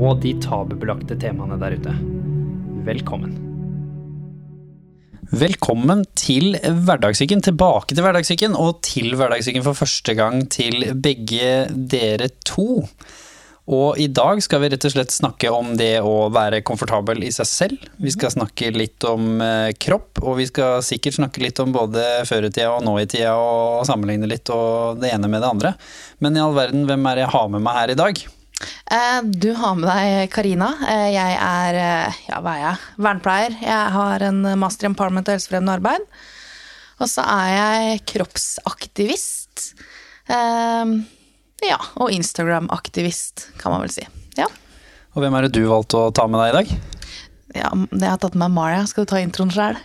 og de tabubelagte temaene der ute. Velkommen. Velkommen til Hverdagssyken, tilbake til Hverdagssyken, og til Hverdagssyken for første gang til begge dere to. Og i dag skal vi rett og slett snakke om det å være komfortabel i seg selv. Vi skal snakke litt om eh, kropp, og vi skal sikkert snakke litt om både før-i-tida og nå-i-tida, og sammenligne litt og det ene med det andre. Men i all verden, hvem er det jeg har med meg her i dag? Eh, Du har med deg Karina. Eh, Jeg er eh, ja, hva er jeg? vernepleier. Jeg har en master i empowerment og helsefremmende arbeid. Og så er jeg kroppsaktivist. Ja, og Instagram-aktivist, kan man vel si. Ja. Og hvem er det du valgte å ta med deg i dag? ja jeg har tatt med Maria. Skal du ta introen sjøl?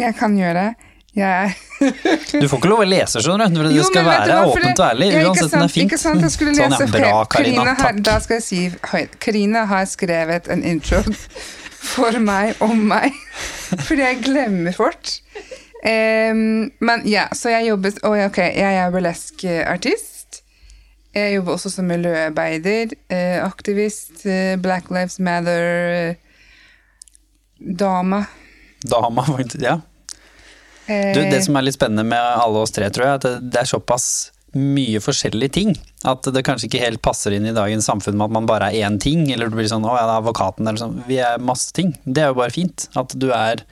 Jeg kan gjøre det. Jeg Du får ikke lov å lese, skjønner du. Det Jo, skal du være hva, åpent og ærlig, ja, uansett om det er fint. Ikke sant, jeg skulle Sånn, lese ja, bra. Karina. har, da skal jeg si. Karina har skrevet en intro for meg om meg, fordi jeg glemmer fort. Um, men ja, så jeg jobber oh, Ok, jeg er burlesque-artist. Jeg jobber også som miljøarbeider, uh, aktivist, uh, Black Lives Matter-dama. Uh, Dama, faktisk. Ja. Eh, Du, det som er litt spennende med alle oss tre, tror jeg, er at det, er såpass mye forskjellige ting. At det kanskje ikke helt passer inn i dagens samfunn med at man bare er én ting. Eller det blir sånn 'å det er advokaten', eller sånn. Vi er masse ting. Det er jo bare fint. At du er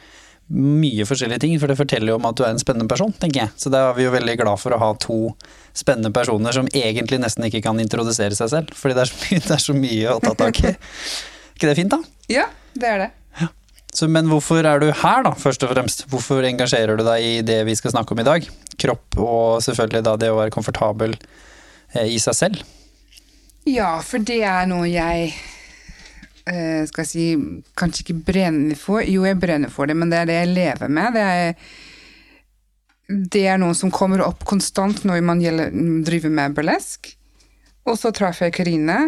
mye forskjellige ting, for det forteller jo om at du er en spennende person, tenker jeg. Så da er vi jo veldig glad for å ha to spennende personer som egentlig nesten ikke kan introdusere seg selv. Fordi det er så mye, det er så mye å ta tak i. ikke det fint, da? Ja, det er det. Så, men hvorfor er du her, da, først og fremst? Hvorfor engasjerer du deg i det vi skal snakke om i dag? Kropp og selvfølgelig da det å være komfortabel eh, i seg selv. Ja, for det er noe jeg eh, skal jeg si kanskje ikke brenner for. Jo, jeg brenner for det, men det er det jeg lever med. Det er, det er noe som kommer opp konstant når man gjelder, driver med burlesk. Og så traff jeg Karine,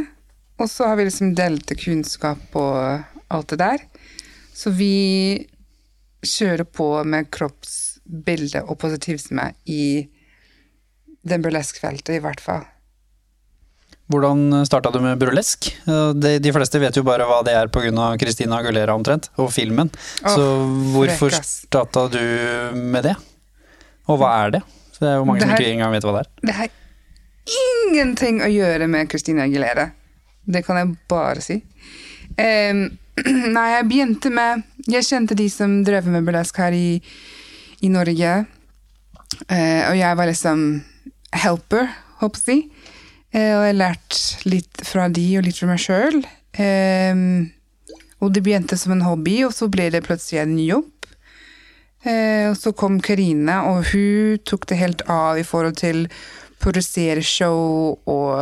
og så har vi liksom delt kunnskap og alt det der. Så vi kjører på med kroppsbilde og positivisme i den burlesk-feltet, i hvert fall. Hvordan starta du med burlesk? De, de fleste vet jo bare hva det er pga. Christina Aguilera omtrent, og filmen. Så hvorfor frekk, starta du med det? Og hva er det? Så det er jo mange som ikke engang vet hva det er. Det har ingenting å gjøre med Christina Aguilera. Det kan jeg bare si. Em, nei, jeg begynte med Jeg kjente de som drev med burlesk her i, i Norge. Eh, og jeg var liksom helper, håper jeg å. Eh, og jeg lærte litt fra de og litt fra meg sjøl. og det begynte som en hobby, og så ble det plutselig en jobb. Eh, og så kom Karine, og hun tok det helt av i forhold til produsere show og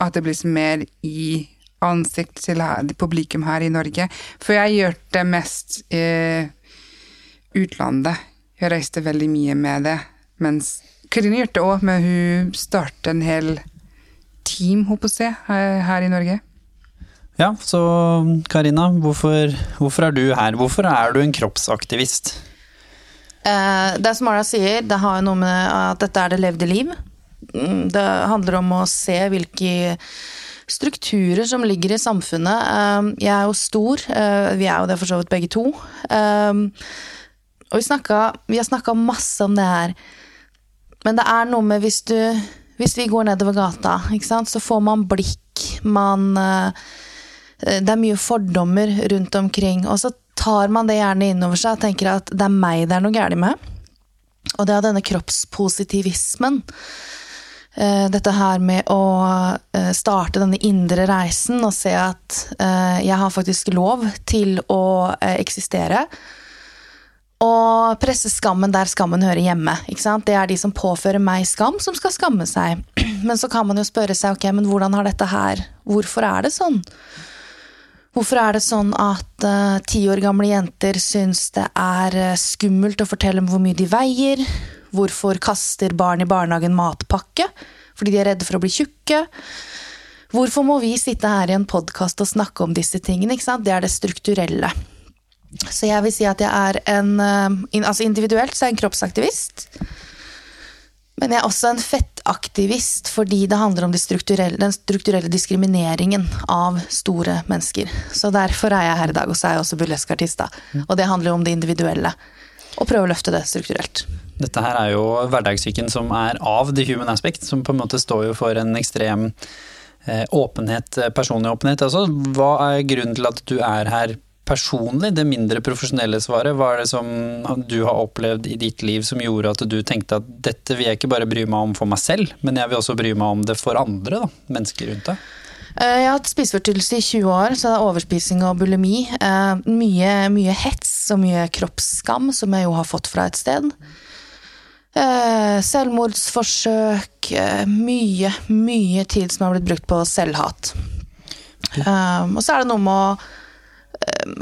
at det ble mer i ansikt til her, publikum her i Norge. For jeg gjør det mest i utlandet. Jeg reiste veldig mye med det. Mens Karine gjør det òg, men hun startet en hel team, håper jeg, her, i Norge. Ja, så Karina, hvorfor, hvorfor er du her? Hvorfor er du en kroppsaktivist? Eh, det er som Mara sier, det har jo noe med at dette er det levde liv. Mm, Det handler om å se hvilke strukturer som ligger i samfunnet. Eh, Jeg er jo stor, eh, vi er jo det for så vidt begge to. Eh, Og vi, snakka, vi har snakka masse om det her. Men det er noe med hvis du Hvis vi går nedover gata, sant, så får man blikk, man eh, det er mye fordommer rundt omkring, og så tar man det gjerne innover seg og tenker at det er meg det er noe galt med. Og det er denne kroppspositivismen. Eh, Dette her med å eh, starte denne indre reisen og se at eh, jeg har faktisk lov til å eksistere. Og presse skammen der skammen hører hjemme. Det er de som påfører meg skam, som skal skamme seg. Men så kan man jo spørre seg ok, men hvordan har dette her Hvorfor er det sånn? Hvorfor er det sånn at ti ti år gamle jenter syns det er skummelt å fortelle om hvor mye de veier? Hvorfor kaster barn i barnehagen matpakke? Fordi de er redde for å bli tjukke? Hvorfor må vi sitte her i en podkast og snakke om disse tingene? Ikke sant? Det er det strukturelle. Så jeg vil si at jeg er en eh, Altså individuelt så er jeg en kroppsaktivist. Men jeg er også en fettaktivist fordi det handler om de strukturelle, den strukturelle diskrimineringen av store mennesker. Så derfor er jeg her i dag, og så er jeg også burleskartist. da. Og det handler jo om det individuelle. Og prøve å løfte det strukturelt. Dette her er jo hverdagssyken som er av the human aspect, som på en måte står jo for en ekstrem eh, åpenhet, eh, personlig åpenhet. Altså, hva er grunnen til at du er her personlig, det mindre profesjonelle svaret? Hva er det som du har opplevd i ditt liv som gjorde at du tenkte at dette vil jeg ikke bare bry meg om for meg selv, men jeg vil også bry meg om det for andre, da, mennesker rundt deg? Eh, Jeg har hatt spiseforstyrrelse i 20 år, så det er overspising og bulimi. Eh, Mye, mye hets og mye kroppsskam, som jeg jo har fått fra et sted. Eh, Selvmordsforsøk. Mye, mye tid som har blitt brukt på selvhat. Og så er det noe med å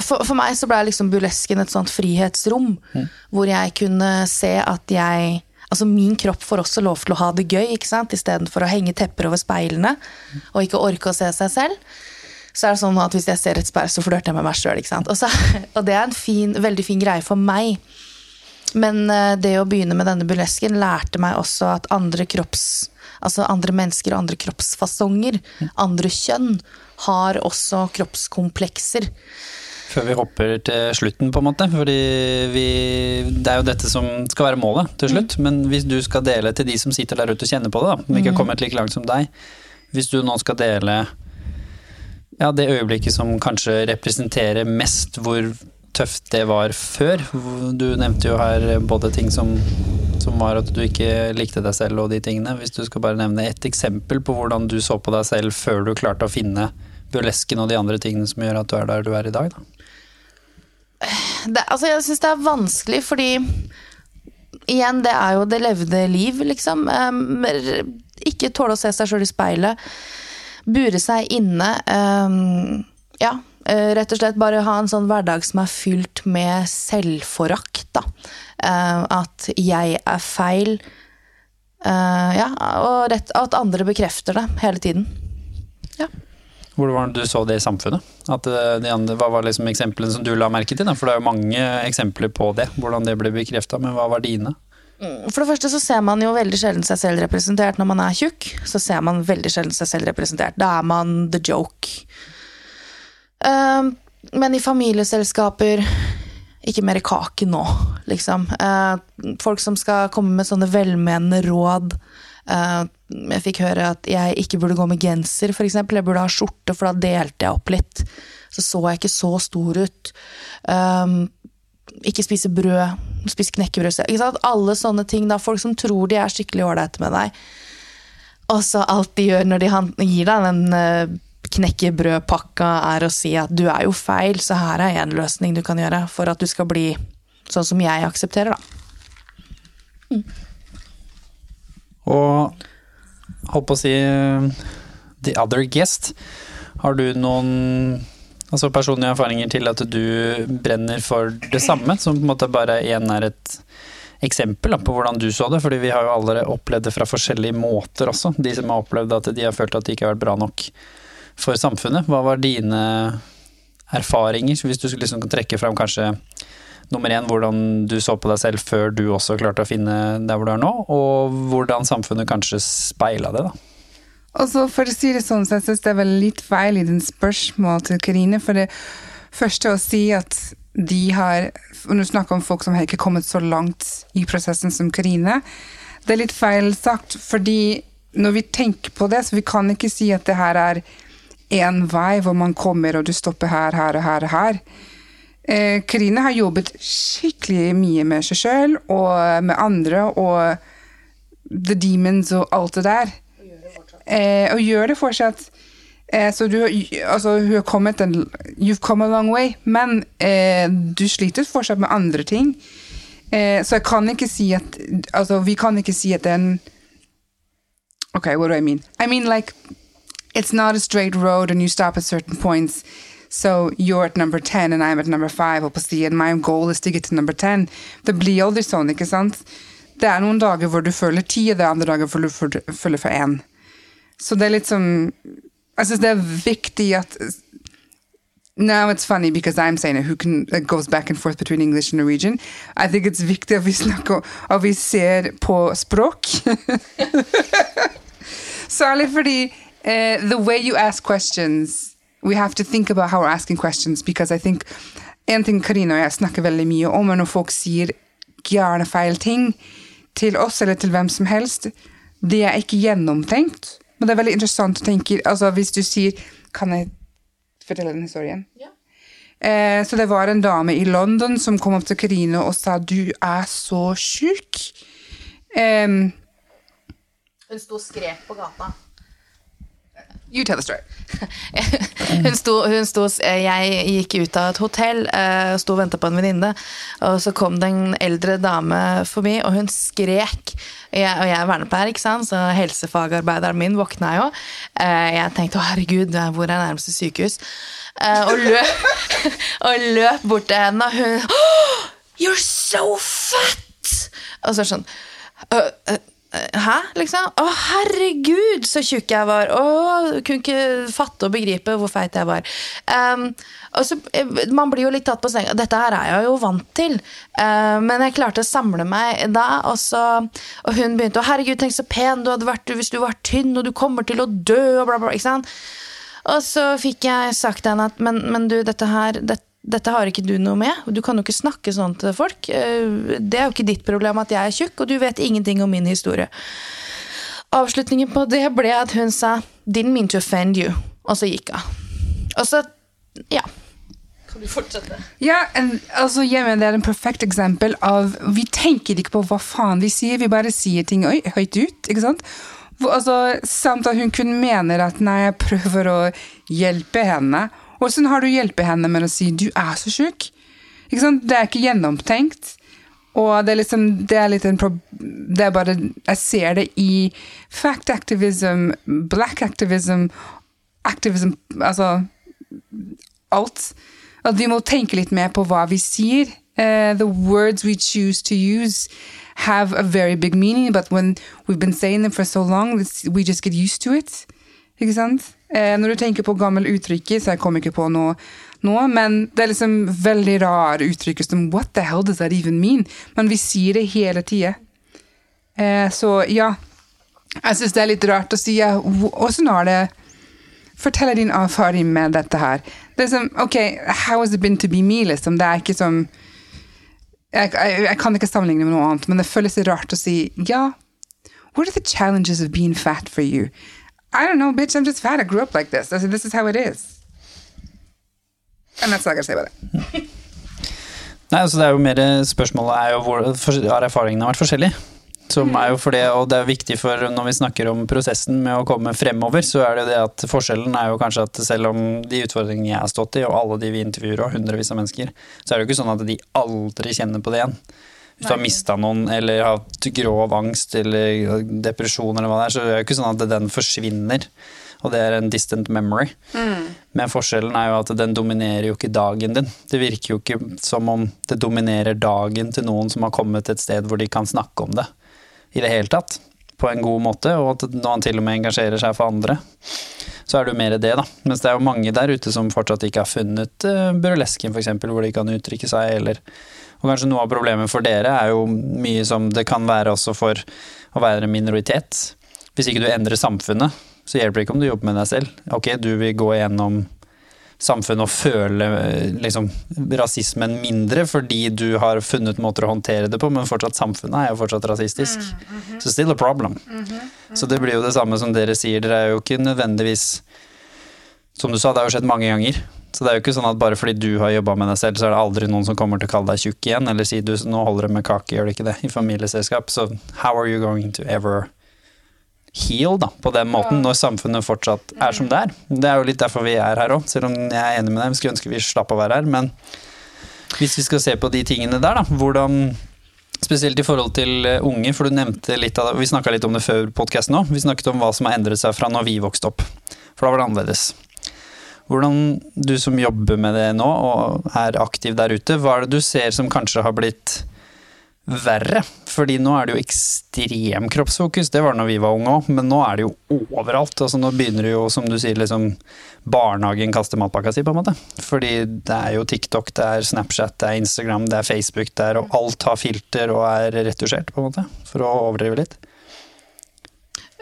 for, for meg så ble liksom burlesken et sånt frihetsrom, hvor jeg kunne se at jeg Altså Min kropp får også lov til å ha det gøy, ikke sant? istedenfor å henge tepper over speilene og ikke orke å se seg selv. Så er det sånn at hvis jeg ser et speil, så flørter jeg med meg sjøl. Og, og det er en fin, veldig fin greie for meg. Men eh, det å begynne med denne burlesken lærte meg også at andre kropps... Altså andre mennesker og andre kroppsfasonger, andre kjønn, har også kroppskomplekser. Før vi hopper til slutten, på en måte. Fordi vi, det er jo dette som skal være målet til slutt. Men hvis du skal dele til de som sitter der ute og kjenner på det, da, som ikke har kommet like langt som deg. Hvis du nå skal dele ja, det øyeblikket som kanskje representerer mest hvor tøft det var før. Du nevnte jo her både ting som, som var at du ikke likte deg selv og de tingene. Hvis du skal bare nevne ett eksempel på hvordan du så på deg selv før du klarte å finne burlesken og de andre tingene som gjør at du er der du er i dag, da. Det, altså jeg syns det er vanskelig, fordi Igjen, det er jo det levde liv, liksom. Um, ikke tåle å se seg sjøl i speilet. Bure seg inne. Um, ja, eh, rett og slett bare ha en sånn hverdag som er fylt med selvforakt, da. Eh, at jeg er feil. Uh, ja, og rett, at andre bekrefter det hele tiden. Ja. Hvor var det du så det i samfunnet? At eh, de andre, hva var liksom eksemplene som du la merke til? Da? For det er jo mange eksempler på det, hvordan det ble bekrefta, men hva var dine? For det første så ser man jo veldig sjelden seg selv representert når man er tjukk. Så ser man veldig sjelden seg selv representert. Da er man the joke. Eh, men i familieselskaper Ikke mer kake nå, liksom. Eh, folk som skal komme med sånne velmenende råd. Eh, jeg fikk høre at jeg ikke burde gå med genser, f.eks. Jeg burde ha skjorte, for da delte jeg opp litt. Så så jeg ikke så stor ut. Um, ikke spise brød, spise knekkebrød. Ikke sant? Alle sånne ting. da, Folk som tror de er skikkelig ålreite med deg. Og så alt de gjør når de gir deg den uh, knekkebrødpakka, er å si at du er jo feil, så her er en løsning du kan gjøre for at du skal bli sånn som jeg aksepterer, da. Og holdt på å si eh, the other guest. Har du noen altså personlige erfaringer til at du brenner for det samme, som på en måte bare igjen er et eksempel på hvordan du så det? Fordi vi har jo alle opplevd det fra forskjellige måter også. De som har opplevd at de har følt at de ikke har vært bra nok for samfunnet. Hva var dine erfaringer, hvis du liksom trekke fram kanskje nummer én, hvordan du så på deg selv før du også klarte å finne der hvor du er nå, og hvordan samfunnet kanskje speila det, da. Og så for å si det sånn, så jeg synes det er vel litt feil i den spørsmålet til Karine. For det første å si at de har Og nå snakker om folk som har ikke kommet så langt i prosessen som Karine. Det er litt feil sagt, fordi når vi tenker på det, så vi kan ikke si at det her er én vei hvor man kommer, og du stopper her, her og her og her. Eh, Karine har jobbet skikkelig mye med seg sjøl og med andre og the demons og alt det der. Eh, og gjør det fortsatt. Eh, så du altså, hun har kommet en You've come a long way, men eh, du sliter fortsatt med andre ting. Eh, så jeg kan ikke si at Altså, vi kan ikke si at den Ok, what do I mean? I mean like It's not a straight road and you stop at certain points. So you're at number 10 and I'm at number 5, holdt på å si, and my goal is to get to number 10. Det blir aldri sånn, ikke sant? Det er noen dager hvor du føler 10, og det er andre dager hvor du føler- for 1. Så det er litt sånn Jeg syns det er viktig at Now it's funny because I'm saying it, who can it goes back and forth between English and Norwegian. I think it's viktig at vi snakker at vi ser på språk. Særlig fordi uh, the way you ask questions, we have to think about how we're asking questions because I think en ting Karina og jeg snakker veldig mye om, er når folk sier gjerne feil ting til oss eller til hvem som helst, det er ikke gjennomtenkt. Men det er veldig interessant å tenke altså Hvis du sier Kan jeg fortelle den historien? Eh, så det var en dame i London som kom opp til Karina og sa 'du er så sjuk'. Eh, Hun sto og skrek på gata. You tell the story. Hun sto, hun sto, jeg gikk ut av et hotell eh, og sto og venta på en venninne. Og så kom det en eldre dame forbi, og hun skrek. Jeg, og jeg er vernepleier, ikke sant? så helsefagarbeideren min våkna jo. Eh, jeg tenkte å herregud, hvor er nærmeste sykehus? Eh, og, løp, og løp bort til henne, og hun «Åh, You're so fat! Og så sånn det øh, Hæ? Liksom? Å, herregud, så tjukk jeg var. Å, kunne ikke fatte og begripe hvor feit jeg var. Um, og så, eh, man blir jo litt tatt på senga. Dette her er jeg jo vant til. Uh, men jeg klarte å samle meg da, og, så, og hun begynte å Herregud, tenk så pen du hadde vært hvis du var tynn, og du kommer til å dø, og bla, bla. Ikke sant? Og så fikk jeg sagt til henne at men, men du, dette her dette, dette har ikke du noe med. Du kan jo ikke snakke sånn til folk. Eh, Det er jo ikke ditt problem at jeg er tjukk, og du vet ingenting om min historie. Avslutningen på det ble at hun sa 'didn't mean to offend you', og så gikk hun. Og så ja. Kan du fortsette? Ja, en, altså, jeg mener det er en perfekt eksempel av Vi tenker ikke på hva faen vi sier, vi bare sier ting oi, høyt ut. ikke sant? Hvor- Altså, samt at hun kun mener at nei, jeg prøver å hjelpe henne. Åssen har du hjulpet henne med å si 'du er så sjuk'? Det er ikke gjennomtenkt. Og det er liksom Det er litt en. Det er bare Jeg ser det i fact activism, black activism, activism Altså alt. At vi må tenke litt mer på hva vi sier. Uh, the words we choose to use have a very big meaning, but when we've been saying them for so long, we just get used to it. Ikke sant? Eh, når du tenker på gammel uttrykket, så jeg kommer ikke på noe nå, men det er liksom veldig rar uttrykk som What the hell does that even mean? Men vi sier det hele tida. Eh, så ja, jeg syns det er litt rart å si. Ja, Åssen har det Fortell din erfaring med dette her. Det er som, ok, How has it been to be me? liksom? Det er ikke som jeg, jeg, jeg kan ikke sammenligne med noe annet, men det føles rart å si ja. What are the challenges of being fat for you? I don't know, bitch. I'm just fat. I grew up like this. This is how it is. And that's all I gotta say about it. Nei, altså det er jo mer Spørsmålet er jo hvor har erfaringene vært forskjellige. Som er jo for det, og det er viktig for når vi snakker om prosessen med å komme fremover, så er det det at forskjellen er jo kanskje at selv om de utfordringene jeg har stått i, og alle de vi intervjuer, og hundrevis av mennesker, så er det jo ikke sånn at de aldri kjenner på det igjen. Hvis du har mista noen, eller har hatt grov angst eller depresjon, eller hva det er, så er det ikke sånn at den forsvinner. Og det er en distant memory. Men forskjellen er jo at den dominerer jo ikke dagen din. Det virker jo ikke som om det dominerer dagen til noen som har kommet til et sted hvor de kan snakke om det i det hele tatt. På en god måte, og at når han til og med engasjerer seg for andre. Så er det jo mer det, da. Mens det er jo mange der ute som fortsatt ikke har funnet uh, burlesken, f.eks., hvor de kan uttrykke seg, eller Og kanskje noe av problemet for dere er jo mye som det kan være også for å være en minoritet. Hvis ikke du endrer samfunnet, så hjelper det ikke om du jobber med deg selv. Ok, du vil gå gjennom samfunnet og føle eh, liksom, rasismen mindre fordi du har funnet måter å håndtere det på, men fortsatt samfunnet er jo fortsatt rasistisk. Så still a problem. Så det blir jo det samme som dere sier, dere er jo ikke nødvendigvis Som du sa, det har jo skjedd mange ganger. Så det er jo ikke sånn at bare fordi du har jobba med deg selv, så er det aldri noen som kommer til å kalle deg tjukk igjen, eller si du, nå holder det med kake, gjør det ikke det, i familieselskap. Så how are you going to ever heal, da, på den måten, når samfunnet fortsatt er som det er. Det er jo litt derfor vi er her òg, selv om jeg er enig med deg. Vi skulle ønske vi slapp å være her, men hvis vi skal se på de tingene der, da, hvordan Spesielt i forhold til eh, unge, for du nevnte litt av det, vi snakka litt om det før podkasten òg. Vi snakket om hva som har endret seg fra når vi vokste opp, for da var det annerledes. Hvordan du som jobber med det nå og er aktiv der ute, hva er det du ser som kanskje har blitt verre? Fordi nå er det jo ekstrem kroppsfokus, det var det når vi var unge òg, men nå er det jo overalt. Altså nå begynner det jo, som du sier, liksom barnehagen kaster matpakka si, på en måte. Fordi det er jo TikTok, det er Snapchat, det er Instagram, det er Facebook der, og alt har filter og er retusjert, på en måte. For å overdrive litt.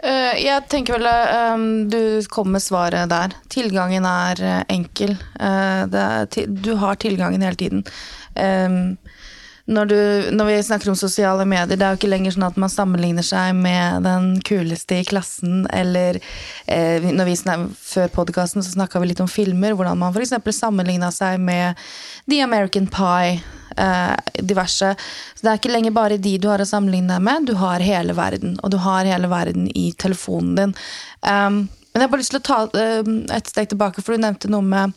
Eh, jeg tenker vel eh, Du kom med svaret der. Tilgangen er eh, enkel. Er, du har tilgangen hele tiden. Um, når, du, når vi snakker om sosiale medier, det er jo ikke lenger sånn at man sammenligner seg med den kuleste i klassen, eller når vi snakker, Før podkasten snakka vi litt om filmer, hvordan man f.eks. sammenligna seg med The American Pie, diverse. Så det er ikke lenger bare de du har å sammenligne deg med, du har hele verden. Og du har hele verden i telefonen din. Men jeg har bare lyst til å ta eh, et steg tilbake, for du nevnte noe med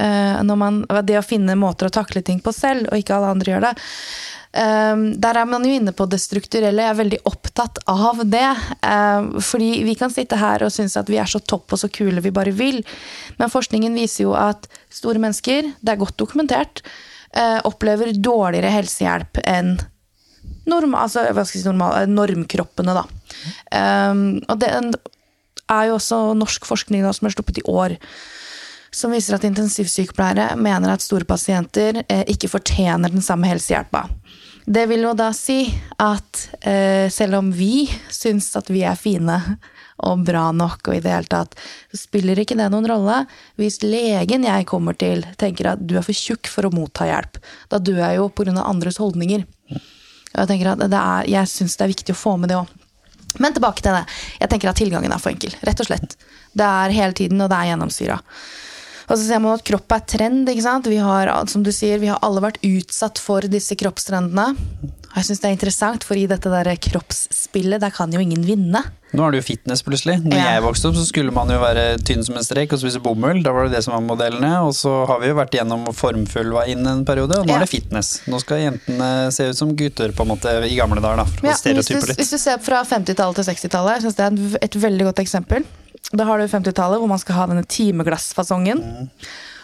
eh, man, det å finne måter å takle ting på selv, og ikke alle andre gjør det. Um, der er man jo inne på det strukturelle. Jeg er veldig opptatt av det. Um, fordi vi kan sitte her og synes at vi er så topp og så kule vi bare vil. Men forskningen viser jo at store mennesker, det er godt dokumentert, eh, opplever dårligere helsehjelp enn norm, altså, si, normal, normkroppene, da. Um, og det er jo også norsk forskning da, som er sluppet i år, som viser at intensivsykepleiere mener at store pasienter eh, ikke fortjener den samme helsehjelpa. Det vil jo da si at eh, selv om vi syns at vi er fine og bra nok, og i det hele tatt, så spiller ikke det noen rolle hvis legen jeg kommer til, tenker at du er for tjukk for å motta hjelp. Da dør jeg jo pga. andres holdninger. Og jeg tenker at jeg syns det er viktig å få med det òg. Men tilbake til det. Jeg tenker at tilgangen er for enkel. Rett og slett. Det er hele tiden, og det er gjennomsyra. Og så ser man at kropp er trend. ikke sant? Vi har, som du sier, vi har alle vært utsatt for disse kroppstrendene. Og jeg syns det er interessant, for i dette der kroppsspillet, der kan jo ingen vinne. Nå er det jo fitness plutselig. Når Ja. jeg vokste opp, så skulle man jo være tynn som en strek og spise bomull. Da var det det som var modellene. Og så har vi jo vært gjennom formfull var inn en periode, og nå Ja. er det fitness. Nå skal jentene se ut som gutter, på en måte, i gamle dager, da. For Ja, å stereotype litt. hvis du ser fra 50-tallet til 60-tallet, jeg synes det er et veldig godt eksempel. Da har du 50-tallet, hvor man skal ha denne timeglassfasongen.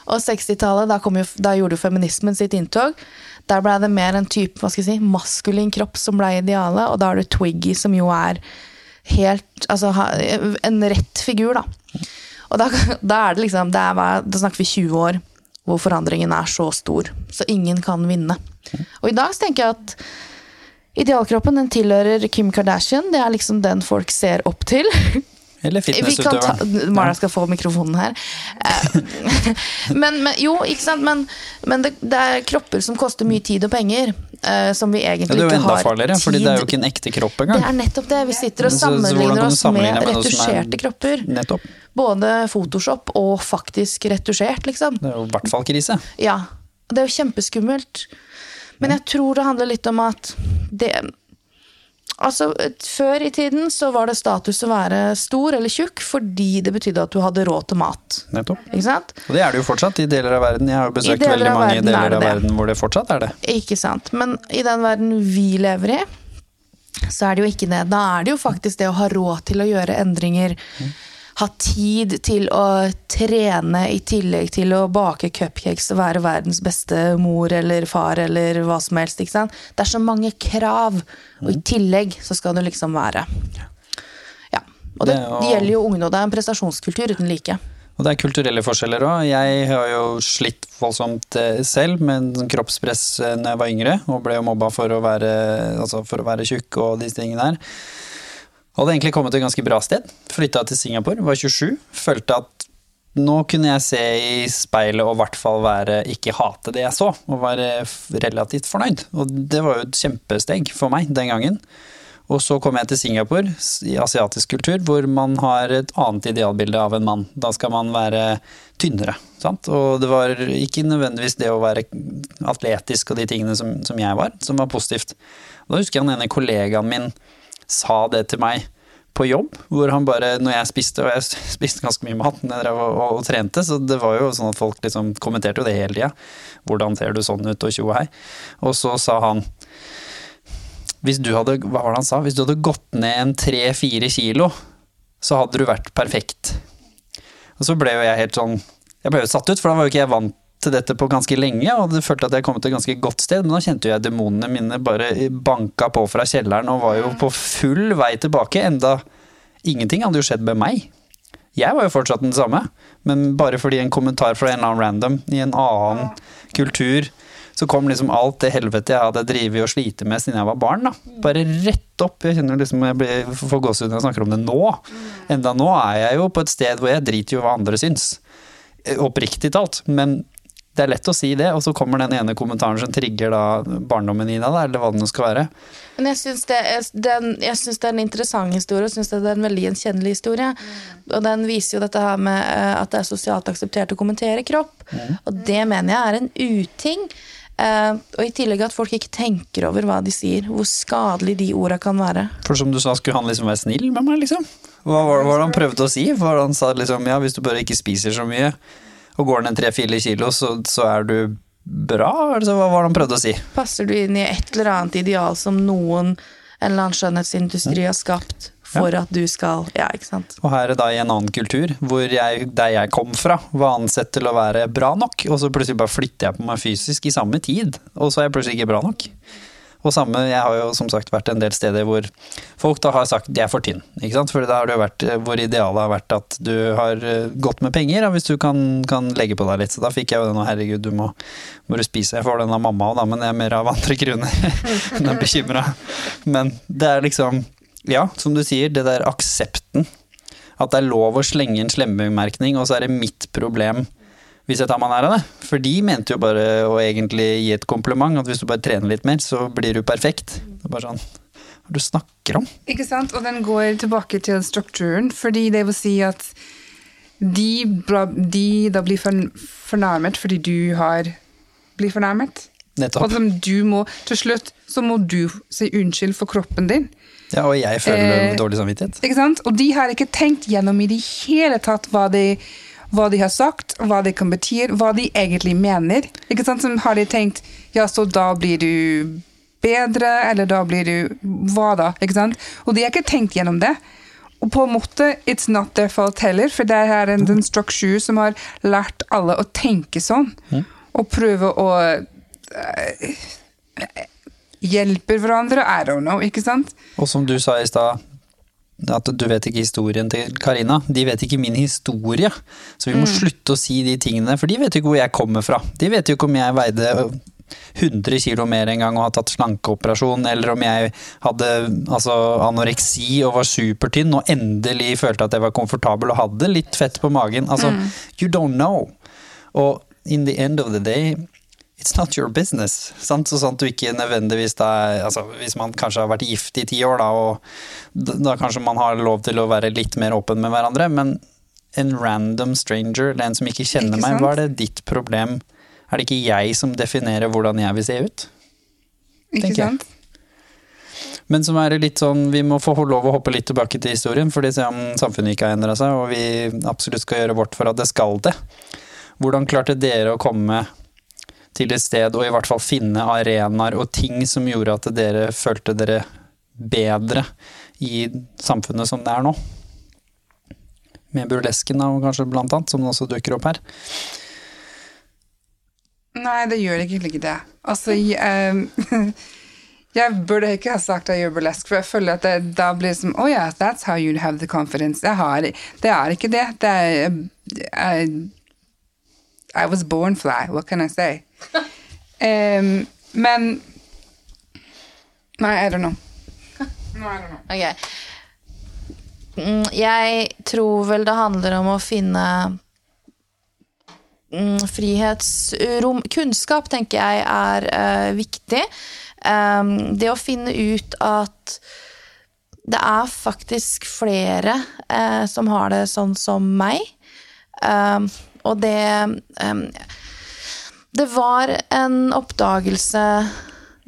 Og 60-tallet, da, da gjorde jo feminismen sitt inntog. Der ble det mer en type hva skal jeg si, maskulin kropp som ble idealet, og da har du Twiggy, som jo er helt Altså en rett figur, da. Og da, da er det liksom det er, Da snakker vi 20 år hvor forandringen er så stor. Så ingen kan vinne. Og i dag så tenker jeg at Idealkroppen den tilhører Kim Kardashian. Det er liksom den folk ser opp til. Eller Vi kan fitnessutøveren. Mara skal få mikrofonen her. Eh, men, men, jo, ikke sant. Men, men det, det er kropper som koster mye tid og penger. eh, som vi egentlig det er jo ikke enda har farligere, tid det er jo ikke en ekte kropp Det er nettopp det. Vi sitter og sammenligner oss med med er- retusjerte kropper. Nettopp. Både Photoshop og faktisk retusjert, liksom. Det er jo i hvert fall krise. Ja. Det er jo kjempeskummelt. Men jeg tror det handler litt om at det Altså, Før i tiden så var det status å være stor eller tjukk fordi det betydde at du hadde råd til mat. Nettopp. Ikke sant? Og det er det jo fortsatt i deler av verden. Jeg har jo besøkt veldig av mange verden er deler av verden hvor det fortsatt er det. Ikke sant. Men i den verden vi lever i, så er det jo ikke det. Da er det jo faktisk det å ha råd til å gjøre endringer. Ha tid til å trene i tillegg til å bake cupcakes og være verdens beste mor eller far eller hva som helst. ikke sant? Det er så mange krav, og i tillegg så skal du liksom være Ja. Og det, Det gjelder jo- ungene, ungdom. Det er en prestasjonskultur uten like. Og det er kulturelle forskjeller òg. Jeg har jo slitt voldsomt eh, selv med kroppspress eh, når jeg var yngre, og ble jo mobba for å være, altså for å være tjukk og disse tingene her. Hadde egentlig kommet til et ganske bra sted. Flytta til Singapore, var 27. Følte at nå kunne jeg se i speilet og i hvert fall være, ikke hate det jeg så, og være relativt fornøyd. Og det var jo et kjempesteg for meg den gangen. Og så kom jeg til Singapore, i asiatisk kultur, hvor man har et annet idealbilde av en mann. Da skal man være tynnere. Sant? Og det var ikke nødvendigvis det å være atletisk og de tingene som, som jeg var, som var positivt. Da husker jeg han ene kollegaen min sa det til meg på jobb, hvor han bare, når jeg spiste, og jeg spiste ganske mye mat når jeg drev og, og, trente, så det var jo sånn at folk liksom kommenterte jo det hele tida. Hvordan ser du sånn ut, og tjo hei. Og så sa han hvis du hadde, hva var det han sa? Hvis du hadde gått ned en tre-fire kilo, så hadde du vært perfekt. Og så ble jo jeg helt sånn Jeg ble jo satt ut, for da var jo ikke jeg vant til dette på ganske lenge, og det følte at jeg kom til et ganske godt sted, men nå kjente jeg demonene mine bare banka på fra kjelleren og var jo på full vei tilbake, enda ingenting hadde jo skjedd med meg. Jeg var jo fortsatt den samme, men bare fordi en kommentar fra en eller annen random i en annen kultur, så kom liksom alt det helvete jeg hadde drevet og slitt med siden jeg var barn, da. Bare rett opp. Jeg kjenner liksom jeg blir får gåsehud når jeg snakker om det nå. Enda nå er jeg jo på et sted hvor jeg driter jo hva andre syns. Oppriktig talt. Men det er lett å si det, og så kommer den ene kommentaren som trigger da barndommen i deg, eller hva det nå skal være. Men jeg syns det, den- jeg syns det er en interessant historie, og syns det er en veldig gjenkjennelig historie. Og den viser jo dette her med eh, at det er sosialt akseptert å kommentere kropp. Og det mener jeg er en uting. Uh, og i tillegg at folk ikke tenker over hva de sier. Hvor skadelig de orda kan være. For som du sa, skulle han liksom være snill med meg, liksom? Hva var, det han prøvde å si? For han sa liksom, ja, hvis du bare ikke spiser så mye, og går ned tre-fire kilo, så, så er du bra? Altså, hva var det han prøvde å si? Passer du inn i et eller annet ideal som noen, en eller annen skjønnhetsindustri har skapt for at du skal Ja, ikke sant. Og her er da i en annen kultur, hvor jeg, der jeg kom fra, var ansett til å være bra nok, og så plutselig bare flytter jeg på meg fysisk i samme tid, og så er jeg plutselig ikke bra nok. Og samme, jeg har jo som sagt vært en del steder hvor folk da har sagt de er for tynn, ikke sant? For da har det jo vært, hvor idealet har vært at du har eh, godt med penger, hvis du kan, kan legge på deg litt. Så da fikk jeg jo den, og herregud, du må, må du spise. Jeg får den av mamma òg, da, men jeg er mer av andre grunner. Hun er bekymra. Men det er liksom, ja, som du sier, det der aksepten. At det er lov å slenge en slemmebemerkning, og så er det mitt problem hvis jeg tar meg det. For de mente jo bare å egentlig gi et kompliment, at hvis du bare trener litt mer, så blir du perfekt. Det er bare sånn Hva du snakker om? Ikke sant? Og den går tilbake til strukturen, fordi det vil si at de, de da blir fornærmet fordi du har blitt fornærmet. Nettopp. Og du må, til slutt så må du si unnskyld for kroppen din. Ja, og jeg føler Eh, dårlig samvittighet. Ikke sant? Og de har ikke tenkt gjennom i det hele tatt hva de, hva de har sagt, hva det kan bety, hva de egentlig mener. Ikke sant? Som har de tenkt ja, så da blir du bedre, eller da blir du hva da? Ikke sant? Og de har ikke tenkt gjennom det. Og på en måte, it's not their fault heller, for det er en, en struktur som har lært alle å tenke sånn. Og prøve å uh, hjelpe hverandre. I don't know, ikke sant? Og som du sa i stad, at du vet ikke historien til Karina. De vet ikke min historie. Så vi må slutte å si de tingene, for de vet jo ikke hvor jeg kommer fra. De vet jo ikke om jeg veide 100 kilo mer en gang og har tatt slankeoperasjon, eller om jeg hadde altså, anoreksi og var supertynn og endelig følte at jeg var komfortabel og hadde litt fett på magen. Altså, you don't know. Og in the end of the day It's not your business. Sant? Så sånn at du ikke nødvendigvis er- altså, Hvis man kanskje har vært gift i ti år, da, og da, kanskje man har lov til å være litt mer åpen med hverandre, men en random stranger, eller en som ikke kjenner Ikke meg, hva er det ditt problem? Er det ikke jeg som definerer hvordan jeg vil se ut? Ikke jeg. sant? Men som er litt sånn, vi må få lov å hoppe litt tilbake til historien, fordi se om samfunnet ikke har endra seg, og vi absolutt skal gjøre vårt for at det skal det. Hvordan klarte dere å komme til et sted og i hvert fall finne arenaer og ting som gjorde at dere følte dere bedre i samfunnet som det er nå? Med burlesken da, kanskje blant annet, som også dukker opp her. Nei, det gjør egentlig ikke det. Altså, jeg, jeg burde ikke ha sagt at jeg gjør burlesk, for jeg føler at det da blir det som Oh yeah, that's how you have the confidence. Jeg har, det er ikke det. Det er I, I was born fly, what can I say? um, men Nei, I don't know. No, I don't know. Ok. Mm, Jeg tror vel det handler om å finne mm, frihetsrom Kunnskap, tenker jeg, er uh, viktig. Um, det å finne ut at det er faktisk flere uh, som har det sånn som meg. Um, og det um, Det var en oppdagelse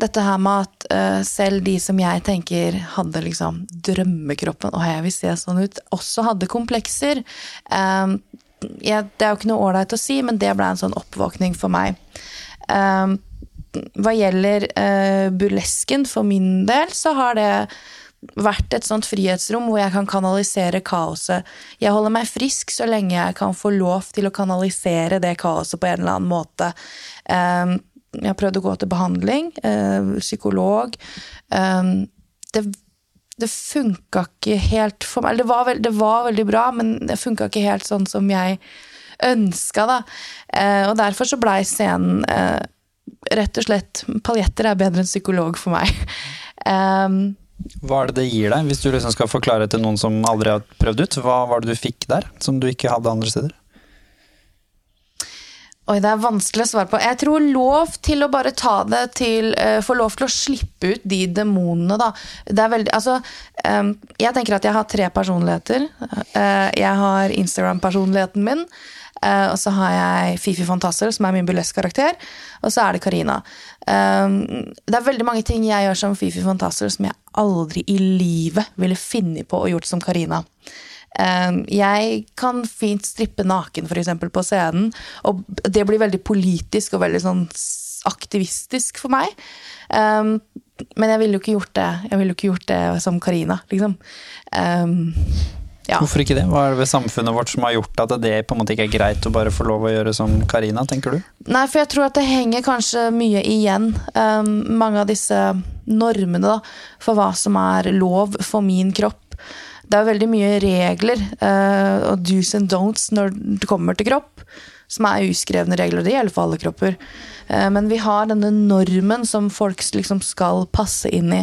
dette her med at uh, selv de som jeg tenker hadde liksom drømmekroppen, og jeg vil se sånn ut, også hadde komplekser. Um, jeg, det er jo ikke noe ålreit å si, men det ble en sånn oppvåkning for meg. Um, hva gjelder uh, burlesken, for min del, så har det vært et sånt frihetsrom hvor jeg kan kanalisere kaoset. Jeg holder meg frisk så lenge jeg kan få lov til å kanalisere det kaoset på en eller annen måte. Um, jeg har prøvd å gå til behandling, uh, psykolog. Um, det det funka ikke helt for meg. Det var, veld, det var veldig bra, men det funka ikke helt sånn som jeg ønska, da. Eh, og derfor så blei scenen eh, rett og slett Paljetter er bedre enn psykolog for meg. Hva er det det gir deg, hvis du liksom skal forklare til noen som aldri har prøvd ut? Hva var det du fikk der, som du ikke hadde andre steder? Oi, det er vanskelig å svare på. Jeg tror lov til å bare ta det til uh, Få lov til å slippe ut de demonene, da. Det er veldig Altså, um, jeg tenker at jeg har tre personligheter. Uh, jeg har Instagram-personligheten min. Uh, og så har jeg Fifi Fantasser, som er min burlesk-karakter. Og så er det Karina. Um, det er veldig mange ting jeg gjør som Fifi Fantasser som jeg aldri i livet ville funnet på å gjort som Karina. Ehm, jeg kan fint strippe naken, f.eks., på scenen, og det blir veldig politisk og veldig sånn aktivistisk for meg. Ehm, men jeg ville jo ikke gjort det Jeg ville jo ikke gjort det som Karina, liksom. Ja. Hvorfor ikke det? Hva er det ved samfunnet vårt som har gjort at det på en måte ikke er greit å bare få lov å gjøre som Karina, tenker du? Nei, for jeg tror at det henger kanskje mye igjen. Um, mange av disse normene da, for hva som er lov for min kropp det er veldig mye regler uh, og do's and don'ts når det kommer til kropp, som er uskrevne regler. Det gjelder for alle kropper. Uh, men vi har denne normen som folk liksom skal passe inn i.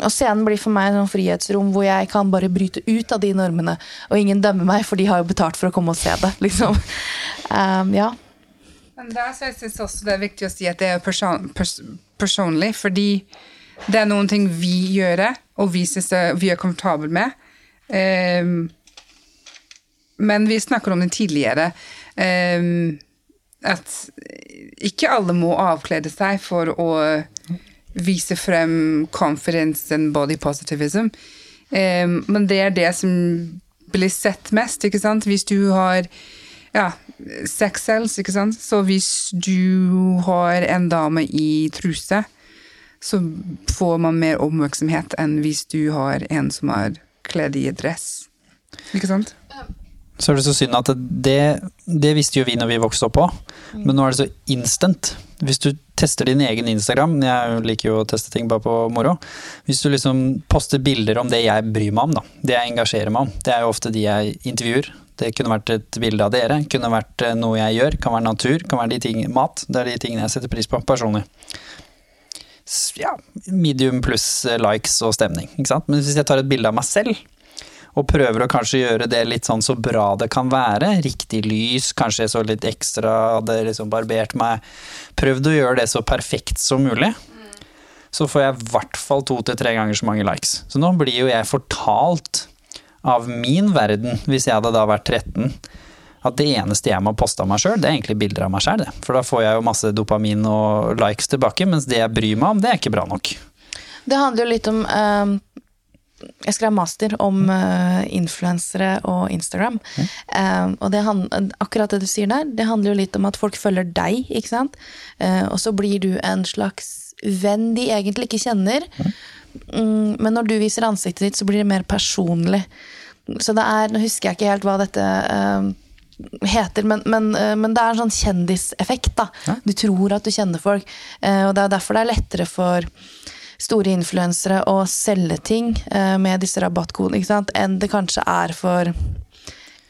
Og scenen blir for meg et sånn frihetsrom hvor jeg kan bare bryte ut av de normene. Og ingen dømmer meg, for de har jo betalt for å komme og se det. liksom. Um, ja. Men der så jeg synes også det er viktig å si at det er person, pers personlig, fordi det er noen ting vi gjør, og vi syns vi er komfortable med. Um, men vi snakker om det tidligere. Um, at ikke alle må avklede seg for å vise frem confidence and body positivism. Um, men det er det som blir sett mest, ikke sant? Hvis du har ja, sex cells, ikke sant? Så hvis du har en dame i truse, så får man mer oppmerksomhet enn hvis du har en som er kledd i dress. Ikke sant? Så er det så synd at det, det visste jo vi når vi vokste opp òg, men nå er det så instant. Hvis du tester din egen Instagram, jeg liker jo å teste ting bare på moro. Hvis du liksom poster bilder om det jeg bryr meg om, da, det jeg engasjerer meg om, det er jo ofte de jeg intervjuer. Det kunne vært et bilde av dere, kunne vært eh, noe jeg gjør, kan være natur, kan være de ting, mat. Det er de tingene jeg setter pris på personlig ja, medium pluss eh, likes og stemning. Ikke sant? Men hvis jeg tar et bilde av meg selv, og prøver å kanskje gjøre det litt sånn så bra det kan være, riktig lys, kanskje jeg så litt ekstra, hadde liksom barbert meg, prøvd å gjøre det så perfekt som mulig, så får jeg i hvert fall to til tre ganger så mange likes. Så nå blir jo jeg fortalt av min verden, hvis jeg hadde da vært 13, at det eneste jeg må poste av meg sjøl, det er egentlig bilder av meg sjøl. For da får jeg jo masse dopamin og likes tilbake, mens det jeg bryr meg om, det er ikke bra nok. Det handler jo litt om uh, Jeg skrev master om uh, influensere og Instagram. Mm. Uh, og det akkurat det du sier der, det handler jo litt om at folk følger deg, ikke sant. og så blir du en slags venn de egentlig ikke kjenner. Mm. Um, men når du viser ansiktet ditt, så blir det mer personlig. Så det er Nå husker jeg ikke helt hva dette heter, men, men, men, det er en sånn kjendiseffekt. da. Ja. Du tror at du kjenner folk. Og det er derfor det er lettere for store influensere å selge ting eh, med disse rabattkodene enn det kanskje er for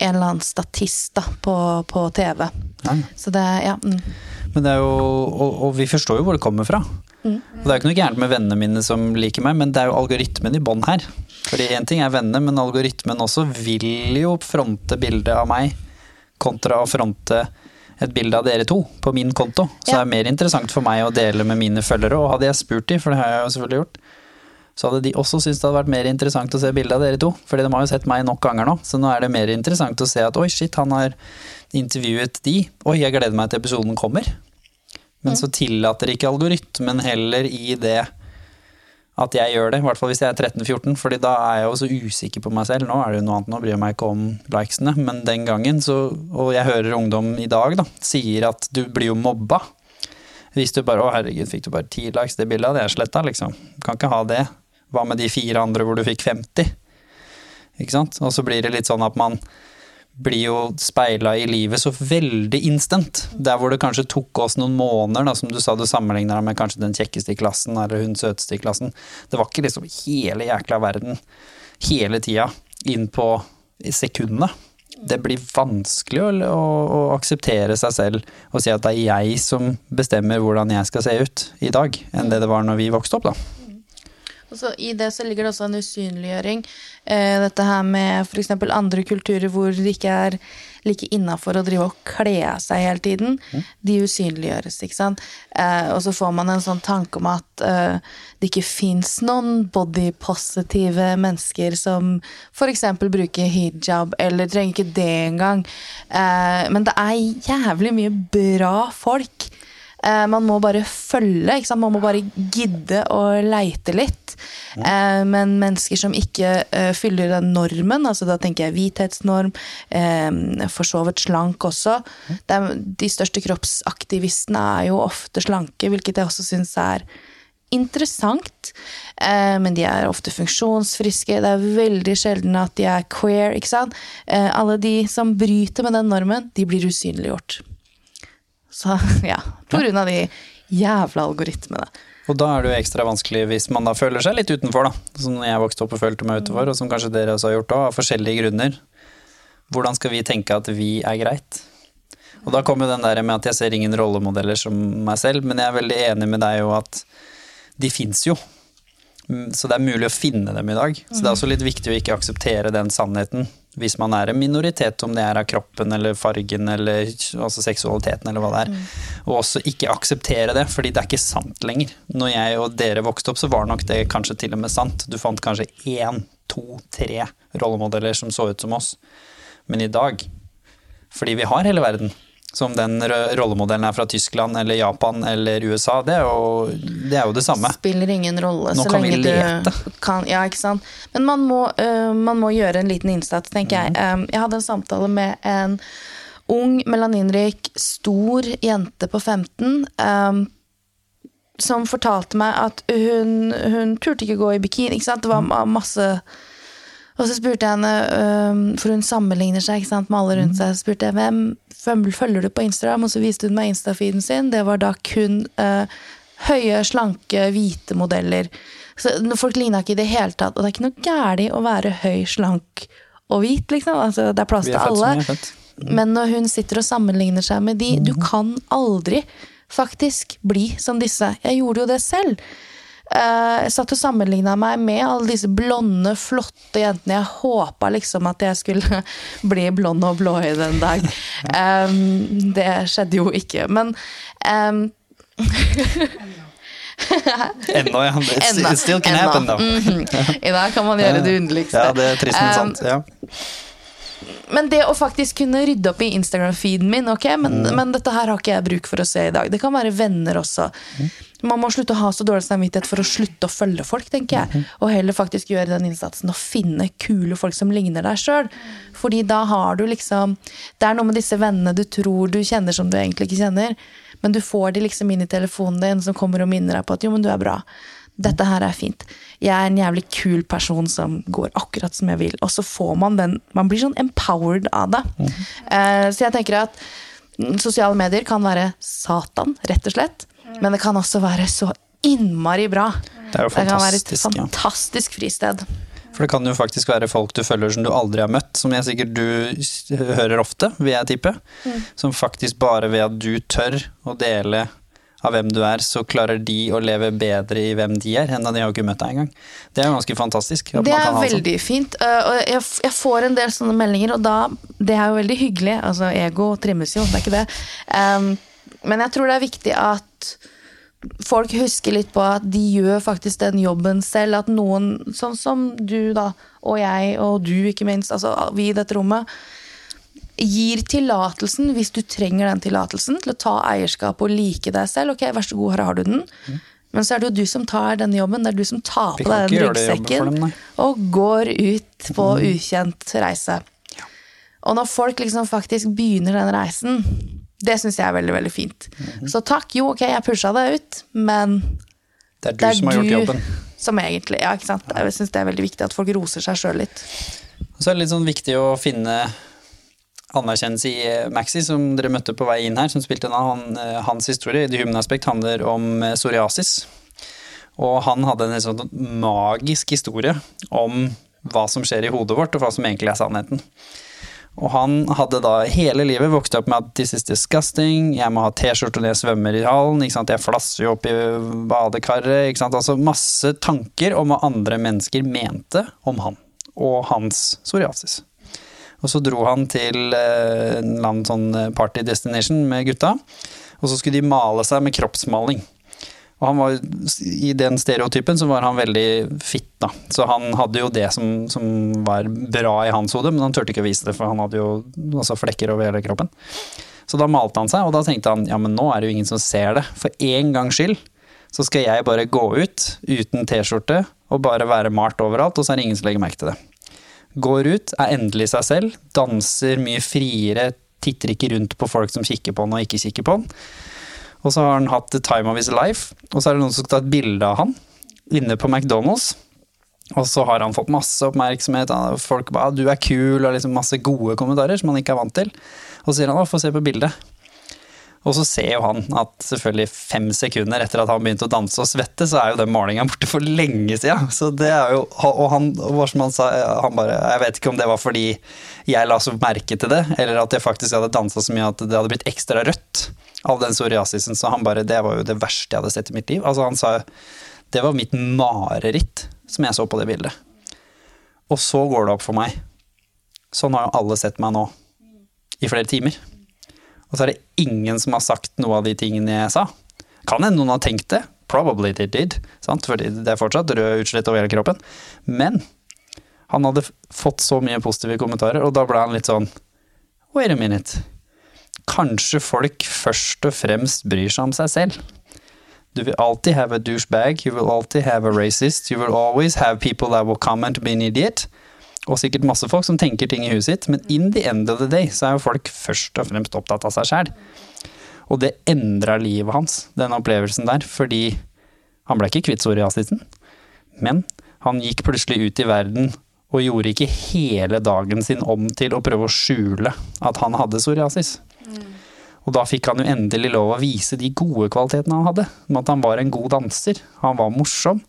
en eller annen statist da, på, på TV. Nei. Så det, ja. Mm. Men det er jo, og, og, vi forstår jo hvor det kommer fra. Mm. Og Det er jo ikke noe gærent med vennene mine som liker meg, men det er jo algoritmen i bånn her. Fordi Én ting er vennene, men algoritmen også vil jo fronte bildet av meg kontra å fronte et bilde av dere to på min konto. Så ja. det er mer interessant for meg å dele med mine følgere. Og hadde jeg spurt de, for det har jeg jo selvfølgelig gjort, så hadde de også syntes det hadde vært mer interessant å se bilde av dere to. Fordi de har jo sett meg nok ganger nå, så nå er det mer interessant å se at oi, shit, han har intervjuet de. Oi, jeg gleder meg til episoden kommer. Men mm. så tillater ikke algoritmen heller i det at jeg gjør det, i hvert fall hvis jeg er 13-14, fordi da er jeg jo så usikker på meg selv. Nå er det jo noe annet, nå bryr jeg meg ikke om likesene, men den gangen så Og jeg hører ungdom i dag da, sier at du blir jo mobba. Hvis du bare 'Å, herregud, fikk du bare ti likes det bildet, det er sletta', liksom. Kan ikke ha det. Hva med de fire andre hvor du fikk 50? Ikke sant? Og så blir det litt sånn at man blir jo speila i livet så veldig instant. Der hvor det kanskje tok oss noen måneder, da, som du sa du sammenligna med kanskje den kjekkeste i klassen eller hun søteste i klassen. Det var ikke liksom hele jækla verden hele tida inn på sekundene. Det blir vanskelig å, å, å akseptere seg selv og si at det er jeg som bestemmer hvordan jeg skal se ut i dag, enn det det var når vi vokste opp, da. Og så I det så ligger det også en usynliggjøring. Eh, dette her med f.eks. andre kulturer hvor det ikke er like innafor å drive og kle av seg hele tiden. De usynliggjøres, ikke sant. Eh, og så får man en sånn tanke om at eh, det ikke fins noen bodypositive mennesker som f.eks. bruker hijab, eller trenger ikke det engang. Eh, men det er jævlig mye bra folk. Eh, man må bare følge, man må bare gidde å leite litt. Eh, men mennesker som ikke eh, fyller den normen, altså da tenker jeg hvithetsnorm, for så vidt slank også. De største kroppsaktivistene er jo ofte slanke, hvilket jeg også syns er interessant. Eh, men de er ofte funksjonsfriske. Det er veldig sjelden at de er queer. ikke sant? Eh, alle de som bryter med den normen, de blir usynliggjort. Så ja, av de jævla algoritmene. Og da er det jo ekstra vanskelig hvis man da føler seg litt utenfor, da. Som jeg vokste opp og følte meg utenfor, og som kanskje dere også har gjort òg, av forskjellige grunner. Hvordan skal vi tenke at vi er greit? Og da kommer den der med at jeg ser ingen rollemodeller som meg selv, men jeg er veldig enig med deg jo at de fins jo. Mm, Så det er mulig å finne dem i dag. Så det er også litt viktig å ikke akseptere den sannheten hvis man er en minoritet, om det er av kroppen eller fargen eller altså seksualiteten eller hva det er. Og også ikke akseptere det, fordi det er ikke sant lenger. Når jeg og dere vokste opp, så var nok det kanskje til og med sant. Du fant kanskje én, to, tre rollemodeller som så ut som oss. Men i dag, fordi vi har hele verden, som den rollemodellen er fra Tyskland eller Japan eller USA, det er jo det, er jo det samme. Spiller ingen rolle Nå så lenge du kan Ja, ikke sant. Men man må, uh, man må gjøre en liten innsats, tenker jeg. Mhm. Um, jeg hadde en samtale med en ung, melaninrik, stor jente på 15. Um, som fortalte meg at hun, hun turte ikke gå i bikini. Ikke sant? Det var masse Og så spurte jeg henne, for hun sammenligner seg ikke sant, med alle rundt seg, så spurte jeg hvem følger du på Instagram, og så viste hun meg Insta-feeden sin. Det var da kun øh, høye, slanke, hvite modeller. Så folk ligna ikke i det hele tatt. Og det er ikke noe galt å være høy, slank og hvit, liksom. Altså, det er plass til alle. er. Men når hun sitter og sammenligner seg med de, du Mhm. kan aldri faktisk bli som disse. Jeg gjorde jo det selv. Eh, jeg satt og sammenligna meg med alle disse blonde, flotte jentene. Jeg håpa liksom at jeg skulle bli blond og blåøyd en dag. Um, det skjedde jo ikke. Men um, Ennå, ja. It, still can happen, da. -hmm. I dag kan man gjøre det underligste. Ja, det er trist, men sant. Ja. Men det å faktisk kunne rydde opp i Instagram-feeden min, ok, men, Mm. men dette her har ikke jeg bruk for å se i dag. Det kan være venner også. Man må slutte å ha så dårlig samvittighet for å slutte å følge folk, tenker jeg. Mm-hmm. Og heller faktisk gjøre den innsatsen og finne kule folk som ligner deg sjøl. Fordi da har du liksom Det er noe med disse vennene du tror du kjenner som du egentlig ikke kjenner. Men du får de liksom inn i telefonen din som kommer og minner deg på at jo, men du er bra. Dette her er fint. Jeg er en jævlig kul person som går akkurat som jeg vil. Og så får man den Man blir sånn empowered av det. Eh, så jeg tenker at mm, sosiale medier kan være Satan, rett og slett. Men det kan også være så innmari bra. Det er jo kan være et fantastisk, fristed. For det kan jo faktisk være folk du følger som du aldri har møtt, som jeg sikkert du hører ofte, vil jeg tippe. Mm. Som faktisk bare ved at du tør å dele av hvem du er, så klarer de å leve bedre i hvem de er, enda de har jo ikke møtt deg engang. Det er jo ganske fantastisk. at Det er veldig sånn. veldig fint. øh, Og jeg får en del sånne meldinger, og da Det er jo veldig hyggelig. Altså, ego trimmes jo, det er ikke det. Um, men jeg tror det er viktig at folk husker litt på at de gjør faktisk den jobben selv. At noen, sånn som du da, og jeg, og du ikke minst, altså vi i dette rommet, gir tillatelsen, hvis du trenger den tillatelsen, til å ta eierskap og like deg selv. Ok, vær så god, her har du den. Men så er det jo du som tar denne jobben. Det er du som tar på deg den ryggsekken dem. Mm. og går ut på ukjent reise. Og når folk liksom faktisk begynner den reisen, det syns jeg er veldig veldig fint. Mhm. Så takk, jo ok, jeg pusha deg ut, men Det er du som har gjort jobben. som egentlig Ja, ikke sant. Jeg syns det er veldig viktig at folk roser seg sjøl litt. Og så er det litt sånn viktig å finne anerkjennelse i eh, Maxi, som dere møtte på vei inn her, som spilte en han, eh, hans historie. The Human Aspect handler om eh, psoriasis. Og han hadde en sånn magisk historie om hva som skjer i hodet vårt, og hva som egentlig er sannheten. Og han hadde da hele livet vokst opp med at 'this is disgusting', jeg må ha T-skjorte når jeg svømmer i hallen, jeg flasser jo opp i badekaret? Altså masse tanker om hva andre mennesker mente om han og hans psoriasis. Og så dro han til eh, en eller annen sånn party destination med gutta, og så skulle de male seg med kroppsmaling. Og han var, I den stereotypen så var han veldig fitt, da. Så han hadde jo det som, som var bra i hans hode, men han turte ikke å vise det, for han hadde jo også flekker over hele kroppen. Så da malte han seg, og da tenkte han ja, men nå er det jo ingen som ser det. For en gangs skyld så skal jeg bare gå ut uten T-skjorte og bare være malt overalt, og så er det ingen som legger merke til det. Går ut, er endelig seg selv, danser mye friere, titter ikke rundt på folk som kikker på han og ikke kikker på han. Og så har han hatt the time of his life, og så er det noen som skal ta et bilde av han inne på McDonald's. Og så har han fått masse oppmerksomhet, folk bare 'du er kul', og liksom masse gode kommentarer som han ikke er vant til. Og så sier han 'å, få se på bildet'. Og så ser jo han at selvfølgelig fem sekunder etter at han begynte å danse og svette, så er jo den malinga borte for lenge siden. Så det er jo, og han, hva som han sa, han bare Jeg vet ikke om det var fordi jeg la så merke til det, eller at jeg faktisk hadde dansa så mye at det hadde blitt ekstra rødt av den psoriasisen. Så han bare Det var jo det verste jeg hadde sett i mitt liv. Altså han sa det var mitt mareritt som jeg så på det bildet. Og så går det opp for meg. Sånn har jo alle sett meg nå. I flere timer. Og så er det ingen som har sagt noe av de tingene jeg sa. Kan hende noen har tenkt det. Probably they did. Sant? Fordi det er fortsatt rød utslett over hele kroppen. Men han hadde fått så mye positive kommentarer, og da ble han litt sånn Wait a minute. Kanskje folk først og fremst bryr seg om seg selv. Du vil alltid have a douchebag, you will alltid have a racist, you will always have people that will comment be an idiot og sikkert masse folk som tenker ting i huet sitt, men in the end of the day så er jo folk først og fremst opptatt av seg sjæl. Og det endra livet hans, den opplevelsen der, fordi han ble ikke kvitt psoriasisen, men han gikk plutselig ut i verden og gjorde ikke hele dagen sin om til å prøve å skjule at han hadde psoriasis. Og da fikk han jo endelig lov å vise de gode kvalitetene han hadde. At han var en god danser. Han var morsom.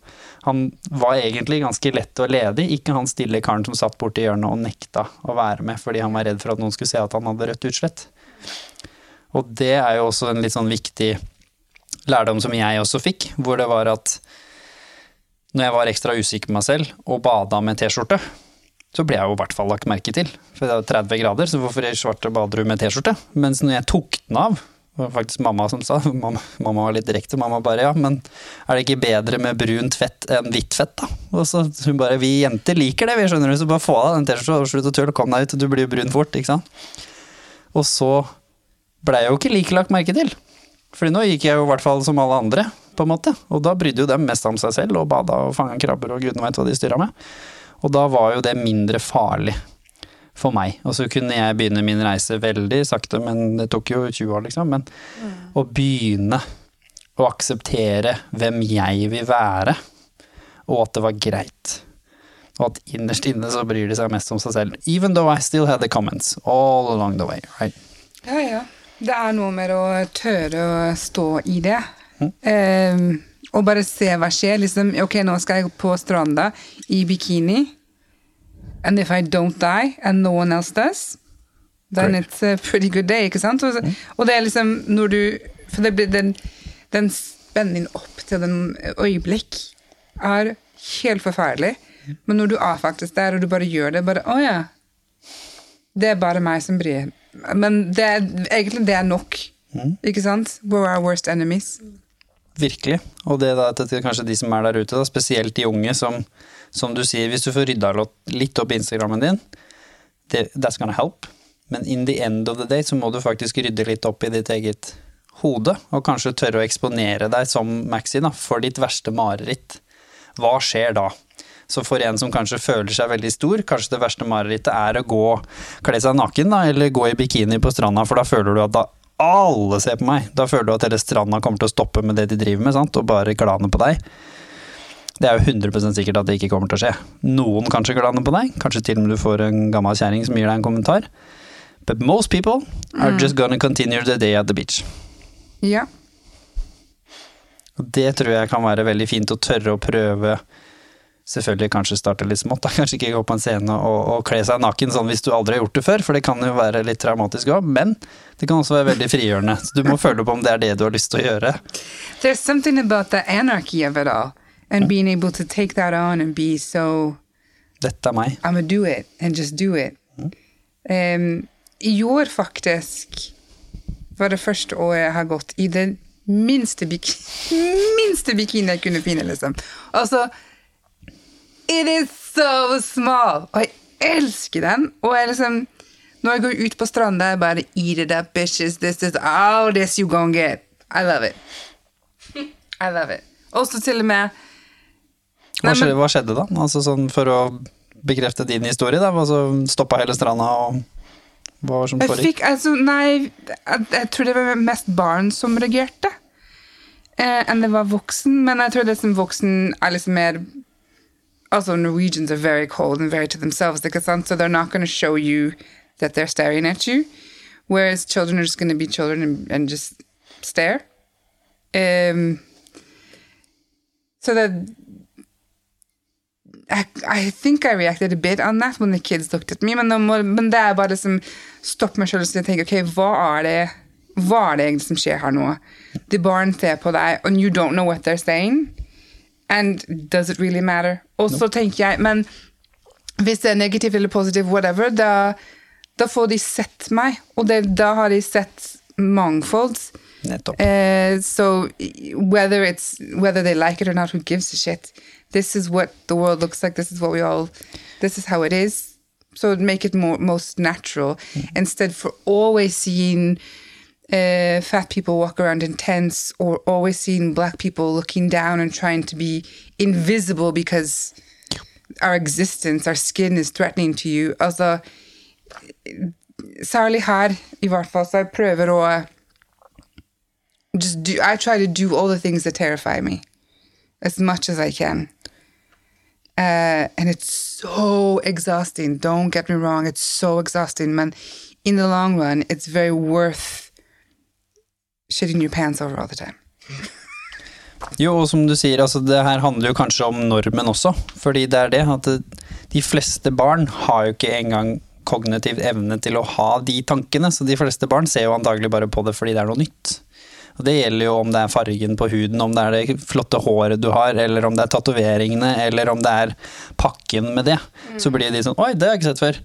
Han var egentlig ganske lett og ledig. Ikke han stille karen som satt borti hjørnet og nekta å være med fordi han var redd for at noen skulle se at han hadde rødt utslett. Og det er jo også en litt sånn viktig lærdom som jeg også fikk, hvor det var at når jeg var ekstra usikker på meg selv og bada med T-skjorte, så ble jeg jo i hvert fall lagt merke til. For det er jo 30 grader, så hvorfor i svarte bader med T-skjorte? Mens når jeg tok den av, det var faktisk mamma som sa, mamma, mamma var litt direkte, mamma bare ja, men er det ikke bedre med brunt fett enn hvitt fett, da? Og så hun bare vi jenter liker det, vi skjønner du, så bare få av den T-skjorta slutt å tulle, kom deg ut, du blir jo brun fort, ikke sant. Og så blei jeg jo ikke like lagt merke til. Fordi nå gikk jeg jo i hvert fall som alle andre, på en måte. Og da brydde jo dem mest om seg selv og bada og fanga krabber og gudene veit hva de styra med. Og da var jo det mindre farlig for meg. Og så kunne jeg begynne min reise veldig sakte, men det tok jo 20 år, liksom. Men mm. å begynne å akseptere hvem jeg vil være, og at det var greit. Og at innerst inne så bryr de seg mest om seg selv. Even though I still had the comments all along the way, right? Ja, ja. Det er noe med å tørre å stå i det. Mm. Um, og bare se hva skjer. Liksom, ok, nå skal jeg på stranda i bikini. And if I don't die, and no one else does, then Great. it's a pretty good day. ikke sant? Og, mm. og, det er liksom når du For det blir den, den spenningen opp til den øyeblikk er helt forferdelig. Men når du er faktisk der, og du bare gjør det bare Å oh, ja. Det er bare meg som bryr Men det er, egentlig det er nok. Mm. Ikke sant? We're our worst enemies. Virkelig. Og det da, til kanskje de som er der ute, da, spesielt de unge, som, som, du sier, hvis du får rydda litt opp Instagrammen din, that's gonna help. Men in the end of the day så må du faktisk rydde litt opp i ditt eget hode, og kanskje tørre å eksponere deg som Maxi da, for ditt verste mareritt. Hva skjer da? Så for en som kanskje føler seg veldig stor, kanskje det verste marerittet er å gå, kle seg naken da, eller gå i bikini på stranda, for da føler du at da alle ser på meg. Da føler du at hele stranda kommer til å stoppe med det de driver med, sant? og bare glane på deg. Det er jo 100 sikkert at det ikke kommer til å skje. Noen kanskje glaner på deg, kanskje til og med du får en gammel kjerring som gir deg en kommentar. But most people are just gonna continue the day at the beach. Ja. Det tror jeg kan være veldig fint å tørre å prøve. Selvfølgelig kanskje starte litt smått, da. kanskje ikke gå på en scene og, og kle seg naken sånn hvis du aldri har gjort det før, for det kan jo være litt traumatisk òg, men det kan også være veldig frigjørende. Så du må føle på om det er det du har lyst til å gjøre. There's something about the anarchy of it all and being able to take that on and be so Dette er meg. I'm gonna do it and just do it. Um, I år faktisk var det første året jeg har gått i den minste, bik minste bikini jeg kunne finne, liksom. Altså It is so small! Og jeg elsker den. Og jeg liksom Når jeg går ut på stranda, jeg bare Eat it up, bitches. This is all this you gonna get. I love it. I love it. Også til og med Nei, men- hva skjedde da? Altså sånn for å bekrefte din historie, da. Altså stoppa hele stranda og hva var som foregikk? altså, nei, jeg, jeg tror det var mest barn som reagerte, eh, enn det var voksen. Men jeg tror det som voksen er liksom mer Altså, Norwegians are very cold and very to themselves, ikke sant? so they're not going to show you that they're staring at you. Whereas children are just going to be children and, and just stare. Um, so that I, I think I reacted a bit on that when the kids looked at me, men, må, men det er bare liksom stopp meg og tenke, ok, hva er det hva er det egentlig som skjer her nå? De barn ser på deg, and you don't know what they're saying. And does it really matter? Og så tenker jeg, men hvis det er negativt eller positivt, whatever, da, da får de sett meg, og det, da har de sett mangfold. Nettopp. Uh, so whether it's whether they like it or not, who gives a shit? This is what the world looks like. This is what we all. This is how it is. So make it more most natural instead for always seeing uh, fat people walk around in tents or always seeing black people looking down and trying to be invisible because our existence, our skin is threatening to you. Altså, særlig her, i hvert fall, så jeg prøver å just do I try to do all the things that terrify me as much as I can. Uh, and it's so exhausting. Don't get me wrong, it's so exhausting. Man, in the long run, it's very worth shitting your pants over all the time. Jo, og som du sier, altså det her handler jo kanskje om normen også. Fordi det er det at de fleste barn har jo ikke engang kognitiv evne til å ha de tankene, så de fleste barn ser jo antagelig bare på det fordi det er noe nytt. Og Det gjelder jo om det er fargen på huden, om det er det flotte håret du har, eller om det er tatoveringene, eller om det er pakken med det. Så blir de sånn Oi, det har jeg ikke sett før.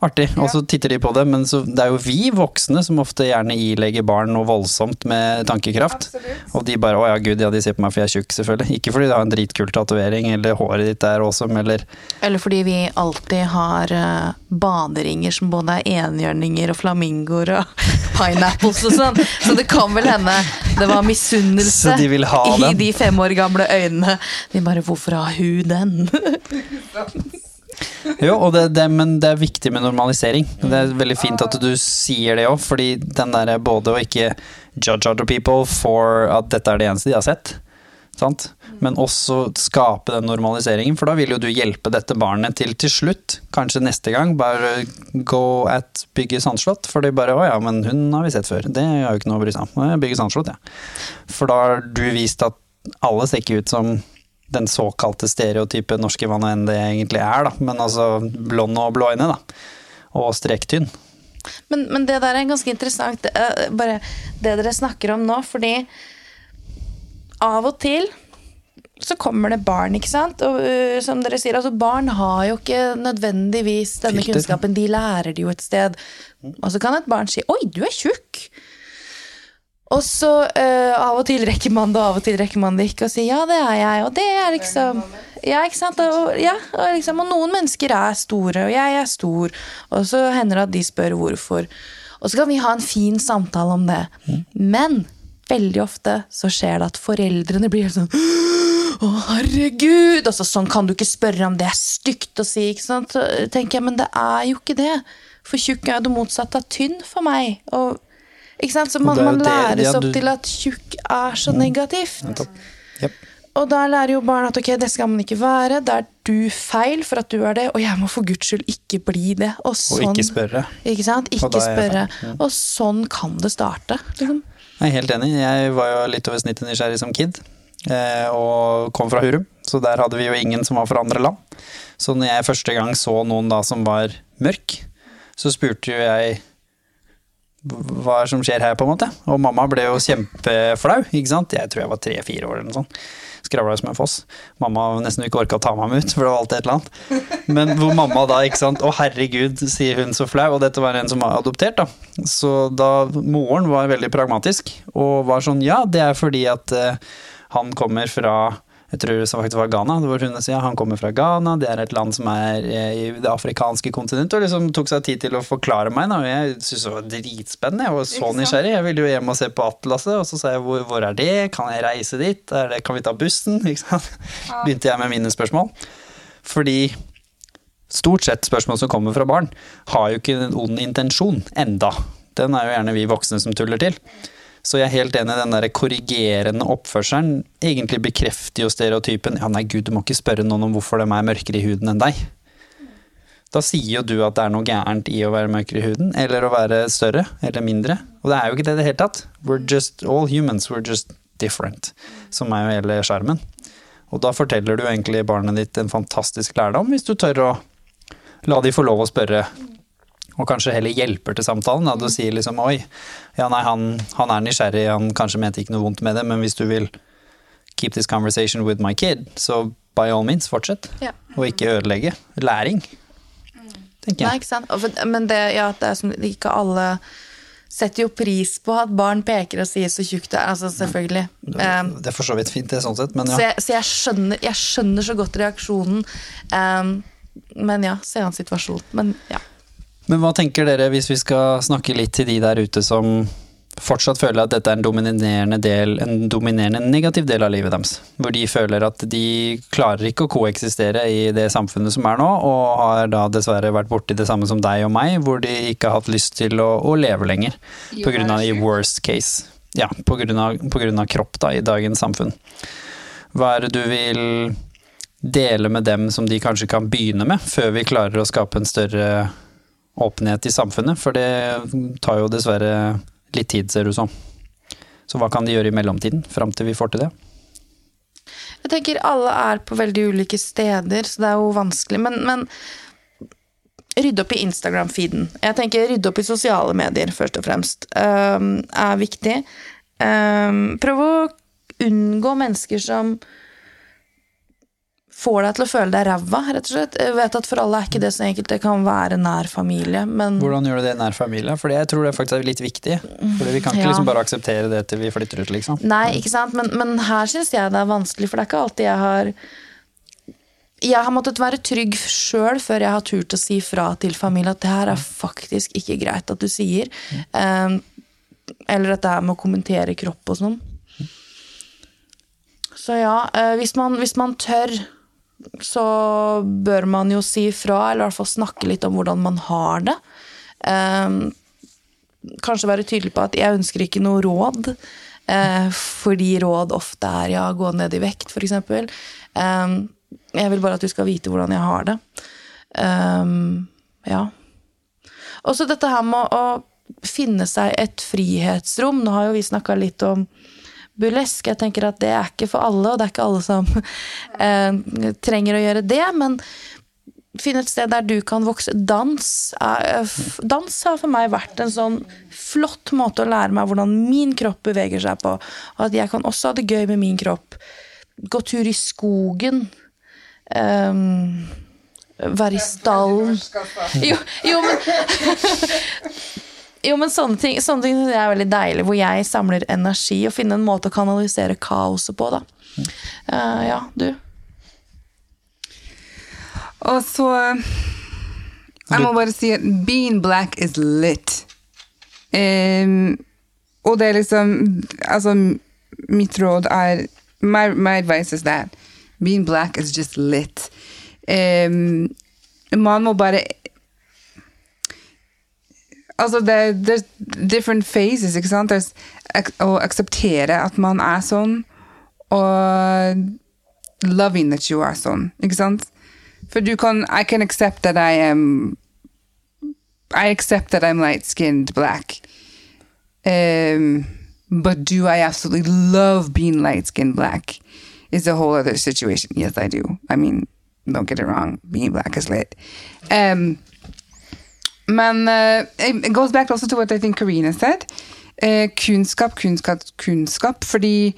Artig. Og så titter de på det, men så, det er jo vi voksne som ofte gjerne ilegger barn noe voldsomt med tankekraft. Og de bare 'Å ja, gud, ja, de ser på meg for jeg er tjukk', selvfølgelig. Ikke fordi du har en dritkul tatovering, eller håret ditt er awesome, eller Eller fordi vi alltid har uh, baderinger som både er enhjørninger og flamingoer og pineapples og sånn. Så det kan vel hende det var misunnelse de i de fem år gamle øynene. De bare 'hvorfor har hun den?' Jo, og det, det, men det er viktig med normalisering. Det er veldig fint at du sier det òg, fordi den derre både å ikke judge other people for at dette er det eneste de har sett, sant? men også skape den normaliseringen, for da vil jo du hjelpe dette barnet til til slutt, kanskje neste gang, bare gå at bygge sandslott, for de bare 'Å ja, men hun har vi sett før', det har jo ikke noe å bry seg om. bygge sandslott. Ja. For da har du vist at alle ser ikke ut som den såkalte stereotype norske hva nå enn det egentlig er, da. Men altså blond og blå øyne, da. Og strektynn. Men, men det der er ganske interessant, eh, bare det dere snakker om nå, fordi av og til så kommer det barn, ikke sant? Og uh, som dere sier, altså barn har jo ikke nødvendigvis denne Filter. kunnskapen, de lærer det jo et sted. Og så kan et barn si 'oi, du er tjukk'. Og så uh, av og til rekker man det, og av og til rekker man det ikke, og sier 'ja, det er jeg', og det er liksom Ja, ikke sant? Og, ja, og, liksom, og noen mennesker er store, og jeg er stor, og så hender det at de spør hvorfor. Og så kan vi ha en fin samtale om det. Men veldig ofte så skjer det at foreldrene blir helt sånn å, herregud! Altså, sånn kan du ikke spørre om det er stygt å si. ikke sant? Så tenker jeg, Men det er jo ikke det. For tjukk er det motsatte av tynn for meg. Og Ikke sant? Så Og man, man læres ja, opp til at tjukk er så negativt. Ja. Og da lærer jo barn at ok, det skal man ikke være, da er du feil for at du er det, og jeg må for guds skyld ikke bli det. Og, Og sånn, ikke spørre. Ikke sant? Ikke er spørre. Mm. Og sånn kan det starte. Liksom. Jeg er helt enig. Jeg var jo litt over snittet nysgjerrig som kid, eh, og kom fra Hurum. Så der hadde vi jo ingen som var fra andre land. Så når jeg første gang så noen da som var mørk, så spurte jo jeg hva som skjer her, på en måte. Og mamma ble jo kjempeflau, ikke sant. Jeg tror jeg var tre-fire år eller noe sånt. Skravla som en foss. Mamma nesten ikke orka å ta meg med ut, for det var alltid et eller annet. Men hvor mamma da, ikke sant, å herregud, sier hun så flau, og dette var en som var adoptert, da. Så da moren var veldig pragmatisk, og var sånn, ja, det er fordi at uh, han kommer fra jeg tror det faktisk var Ghana, hvor hun sier han kommer fra Ghana, det er et land som er eh, i det afrikanske kontinentet, og liksom tok seg tid til å forklare meg, da, og jeg syntes det var dritspennende, jeg var så nysgjerrig, jeg ville jo hjem og se på atlaset, og så sa jeg hvor, hvor er det, kan jeg reise dit, det, kan vi ta bussen, ikke sant? Begynte jeg med mine spørsmål. Fordi stort sett spørsmål som kommer fra barn, har jo ikke en ond intensjon enda. Den er jo gjerne vi voksne som tuller til. Så jeg er helt enig i den der korrigerende oppførselen. Egentlig bekrefter jo stereotypen ja nei gud, du må ikke spørre noen om hvorfor de er mørkere i huden enn deg. Da sier jo du at det er noe gærent i å være mørkere i huden, eller å være større eller mindre. Og det er jo ikke det i det hele tatt. We're just all humans, we're just different. Som er jo hele skjermen. Og da forteller du egentlig barnet ditt en fantastisk lærdom, hvis du tør å la de få lov å spørre og kanskje heller hjelper til samtalen. Da. Du sier liksom oi, ja nei, han, han er nysgjerrig, han kanskje mente ikke noe vondt med det, men hvis du vil keep this conversation with my kid, så by all means, fortsett. Ja. Og ikke ødelegge. Læring, tenker Nei, jeg. ikke sant? Men det, ja, det er som ikke alle setter jo pris på at barn peker og sier så tjukt det er. Altså, selvfølgelig. Um, Det er for så vidt fint, det sånn sett, men Så, jeg, så jeg, skjønner, jeg skjønner så godt reaksjonen. Um, men ja, se an situasjonen. Men ja. Men hva tenker dere hvis vi skal snakke litt til de der ute som fortsatt føler at dette er en dominerende del, en dominerende negativ del av livet deres? Hvor de føler at de klarer ikke å koeksistere i det samfunnet som er nå, og har da dessverre vært borti det samme som deg og meg, hvor de ikke har hatt lyst til å, å leve lenger. På grunn av i worst case. Ja, på grunn av, på grunn av kropp da, i dagens samfunn. Hva er det du vil dele med dem som de kanskje kan begynne med, før vi klarer å skape en større åpenhet i samfunnet? For det tar jo dessverre litt tid, ser ut som. Så hva kan de gjøre i mellomtiden, fram til vi får til det? Jeg tenker alle er på veldig ulike steder, så det er jo vanskelig. Men, men rydde opp i Instagram-feeden. Jeg tenker rydde opp i sosiale medier, først og fremst, um, er viktig. Um, prøv å unngå mennesker som får deg til å føle deg ræva, rett og slett. Jeg vet at for alle er ikke det så enkelt. Det kan være nær familie, men Hvordan gjør du det nær familie? For jeg tror det faktisk er litt viktig. For vi kan ikke Ja. liksom bare akseptere det til vi flytter ut, liksom. Nei, ikke sant? Men, men her syns jeg det er vanskelig, for det er ikke alltid jeg har Jeg har måttet være trygg sjøl før jeg har turt å si fra til familie at det her er faktisk ikke greit at du sier. Um, eller dette her med å kommentere kropp og sånn. Så ja, eh, hvis man, hvis man tør, så bør man jo si fra, eller i hvert fall snakke litt om hvordan man har det. Um, kanskje være tydelig på at jeg ønsker ikke noe råd, uh, fordi råd ofte er ja, gå ned i vekt, f.eks. Um, jeg vil bare at du skal vite hvordan jeg har det. Um, ja. Og så dette her med å finne seg et frihetsrom. Nå har jo vi snakka litt om burlesk. Jeg tenker at det er ikke for alle, og det er ikke alle som eh, trenger å gjøre det. Men finn et sted der du kan vokse. Dans, er, dans har for meg vært en sånn flott måte å lære meg hvordan min kropp beveger seg på. Og at jeg kan også ha det gøy med min kropp. Gå tur i skogen. Um, være i stallen. Jo, jo, men Jo, men sånne ting, sånne ting er veldig deilig, hvor jeg samler energi og finner en måte å kanalisere kaoset på, da. Uh, ja, du? Og så Jeg må bare si at being black is lit. Um, og det er liksom Altså, mitt råd er my, my advice is that being black is just lit. Um, man må bare Altså, det, there's different phases, ikke sant? There's ak å akseptere at man er sånn, og loving that you are sånn, ikke sant? For du kan I can accept that I am I accept that I'm light skinned black. Um, but do I absolutely love being light skinned black? Is a whole other situation. Yes, I do. I mean, don't get it wrong. Being black is lit. Um, men uh, it goes back also to what I think Karina said. Uh, kunnskap, kunnskap, kunnskap. Fordi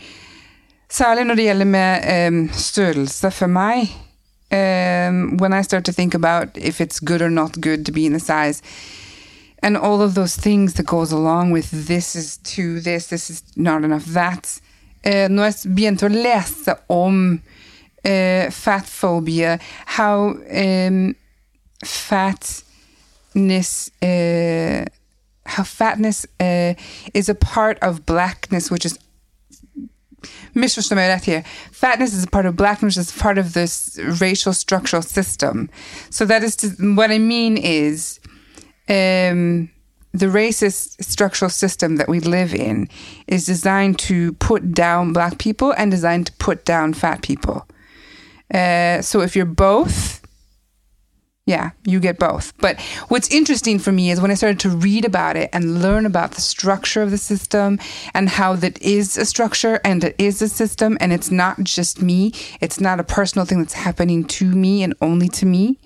særlig når det gjelder med um, størrelse for meg um, When I start to think about if it's good or not good to be in a size, and all of those things that goes along with this is too this, this is not enough that. Uh, når jeg begynte å lese om uh, fat phobia, how um, fatness, uh, how fatness uh, is a part of blackness, which is here. Fatness is a part of blackness, is part of this racial structural system. So that is to, what I mean is um, the racist structural system that we live in is designed to put down black people and designed to put down fat people. Uh, so if you're both, yeah, you get both. But what's interesting for me is when I started to read about it and learn about the structure of the system and how that is a structure and it is a system and it's not just me, it's not a personal thing that's happening to me and only to me,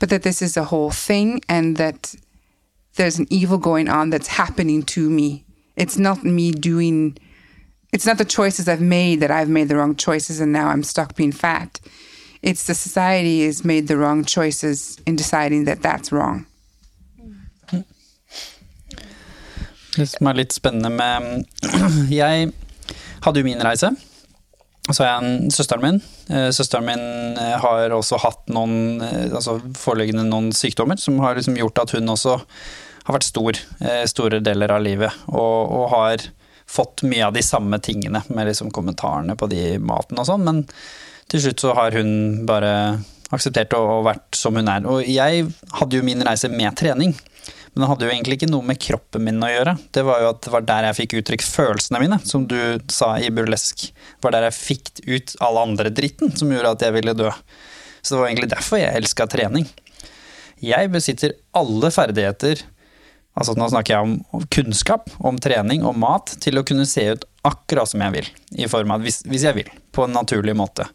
but that this is a whole thing and that there's an evil going on that's happening to me. It's not me doing, it's not the choices I've made that I've made the wrong choices and now I'm stuck being fat. It's the society has made the wrong choices in deciding that that's wrong. Det som er litt spennende med Jeg hadde jo min reise. Så har jeg en søsteren min. Eh, Søsteren min eh, har også hatt noen eh, altså foreliggende noen sykdommer som har liksom gjort at hun også har vært stor store deler av livet. Og, og har fått mye av de samme tingene med liksom kommentarene på de maten og sånn. Men til slutt så har hun bare akseptert og vært som hun er. Og jeg hadde jo min reise med trening. Men det hadde jo egentlig ikke noe med kroppen min å gjøre. Det var jo at det var der jeg fikk uttrykt følelsene mine, som du sa i burlesk. Det var der jeg fikk ut all andre dritten som gjorde at jeg ville dø. Så det var egentlig derfor jeg elska trening. Jeg besitter alle ferdigheter, altså nå snakker jeg om kunnskap om trening og mat, til å kunne se ut akkurat som jeg vil. I form av hvis, hvis jeg vil, på en naturlig måte.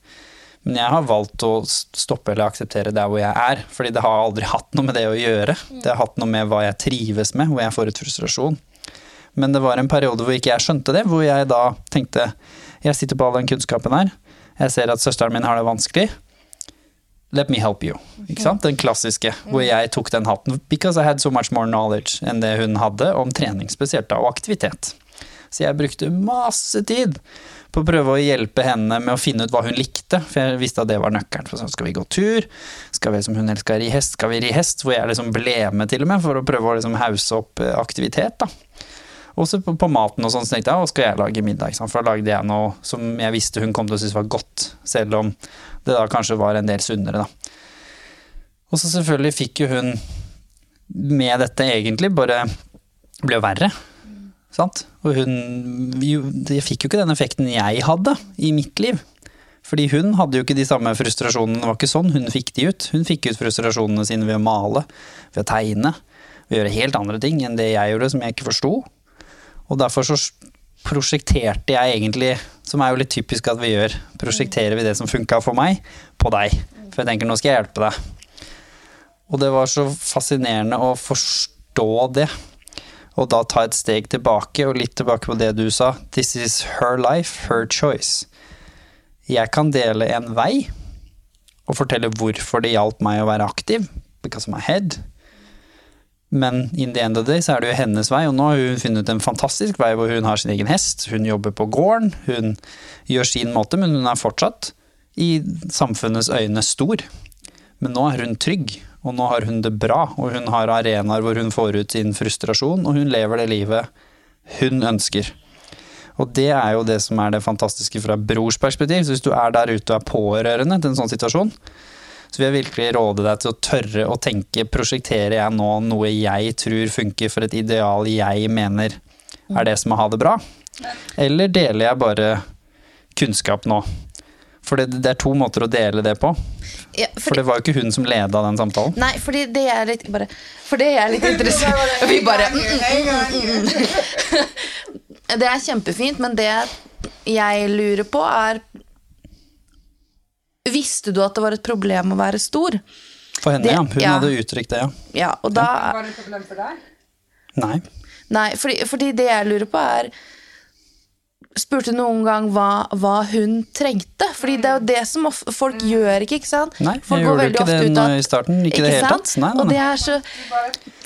Men jeg har valgt å stoppe eller akseptere der hvor jeg er, fordi det har aldri hatt noe med det å gjøre. Det har hatt noe med hva jeg trives med, hvor jeg får ut frustrasjon. Men det var en periode hvor ikke jeg skjønte det, hvor jeg da tenkte jeg sitter på all den kunnskapen her, jeg ser at søsteren min har det vanskelig. Let me help you. Ikke sant? Den klassiske, hvor jeg tok den hatten. Because I had so much more knowledge enn det hun hadde om trening spesielt, da, og aktivitet. Så jeg brukte masse tid på å prøve å hjelpe henne med å finne ut hva hun likte, for jeg visste at det var nøkkelen. For sånn, skal vi gå tur? Skal vi som hun elsker ri hest? Skal vi ri hest? Hvor jeg liksom ble med til og med, for å prøve å liksom hause opp aktivitet. da. Også på, på maten og sånn, så tenkte jeg hva skal jeg lage middag? For da lagde jeg noe som jeg visste hun kom til å synes var godt, selv om det da kanskje var en del sunnere, da. Og så selvfølgelig fikk jo hun med dette egentlig bare ble verre. Sant? Og hun Jeg fikk jo ikke den effekten jeg hadde i mitt liv. Fordi hun hadde jo ikke de samme frustrasjonene. Det var ikke sånn hun fikk de ut. Hun fikk ut frustrasjonene sine ved å male, ved å tegne, ved å gjøre helt andre ting enn det jeg gjorde, som jeg ikke forsto. Og derfor så prosjekterte jeg egentlig, som er jo litt typisk at vi gjør, prosjekterer vi det som funka for meg, på deg. For jeg tenker nå skal jeg hjelpe deg. Og det var så fascinerende å forstå det. Og da ta et steg tilbake, og litt tilbake på det du sa. This is her life, her choice. Jeg kan dele en vei, og fortelle hvorfor det hjalp meg å være aktiv. Because my head. Men in the end of the day så er det jo hennes vei, og nå har hun funnet en fantastisk vei hvor hun har sin egen hest, hun jobber på gården, hun gjør sin måte, men hun er fortsatt i samfunnets øyne stor. Men nå er hun trygg, og nå har hun det bra, og hun har arenaer hvor hun får ut sin frustrasjon, og hun lever det livet hun ønsker. Og det er jo det som er det fantastiske fra brors perspektiv. Så hvis du er der ute og er pårørende til en sånn situasjon, Så vil jeg virkelig råde deg til å tørre å tenke, prosjekterer jeg nå noe jeg tror funker for et ideal jeg mener er det som er ha det bra? Eller deler jeg bare kunnskap nå? For det, det er to måter å dele det på. Ja, For det var jo ikke hun som leda den samtalen. Nei, fordi det er litt bare For det er litt interessant. Vi bare mm, mm, mm. Det er kjempefint, men det jeg lurer på, er Visste du at det var et problem å være stor? For henne, Det- ja. Hun ja. hadde uttrykt det, ja. Ja, og da Var det et problem for deg? Nei. Nei, fordi, fordi det jeg lurer på er Spurte noen gang hva, hva hun trengte? Fordi det er jo det som of- folk gjør ikke, ikke sant? Nei, folk jeg gjorde ikke det ut at- i starten. Ikke i det hele tatt. Nei, nei, Og det er så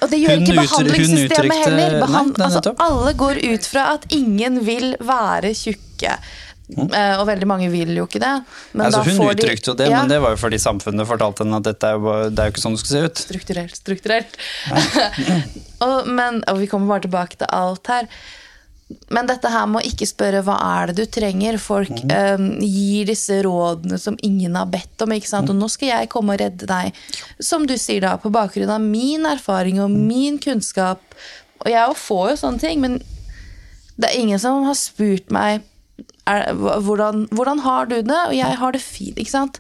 Og det gjør Hun ikke behandlingssystemet uttrykte- heller. Behand, nei, altså, alle går ut fra at ingen vil være tjukke. Eh, og veldig mange vil jo ikke det. Men altså, hun uttrykte jo det, Ja. men det var jo fordi samfunnet fortalte henne at dette er jo, det er jo ikke sånn det skal se ut. strukturelt, strukturelt. og, men, og vi kommer bare tilbake til alt her. Men dette her med å ikke spørre hva er det du trenger. Folk eh, gir disse rådene som ingen har bedt om. ikke sant? Og nå skal jeg komme og redde deg. Som du sier da, på bakgrunn av min erfaring og min kunnskap. Og jeg får jo sånne ting, men det er ingen som har spurt meg er, hvordan, hvordan har du det? Og jeg har det fint, ikke sant?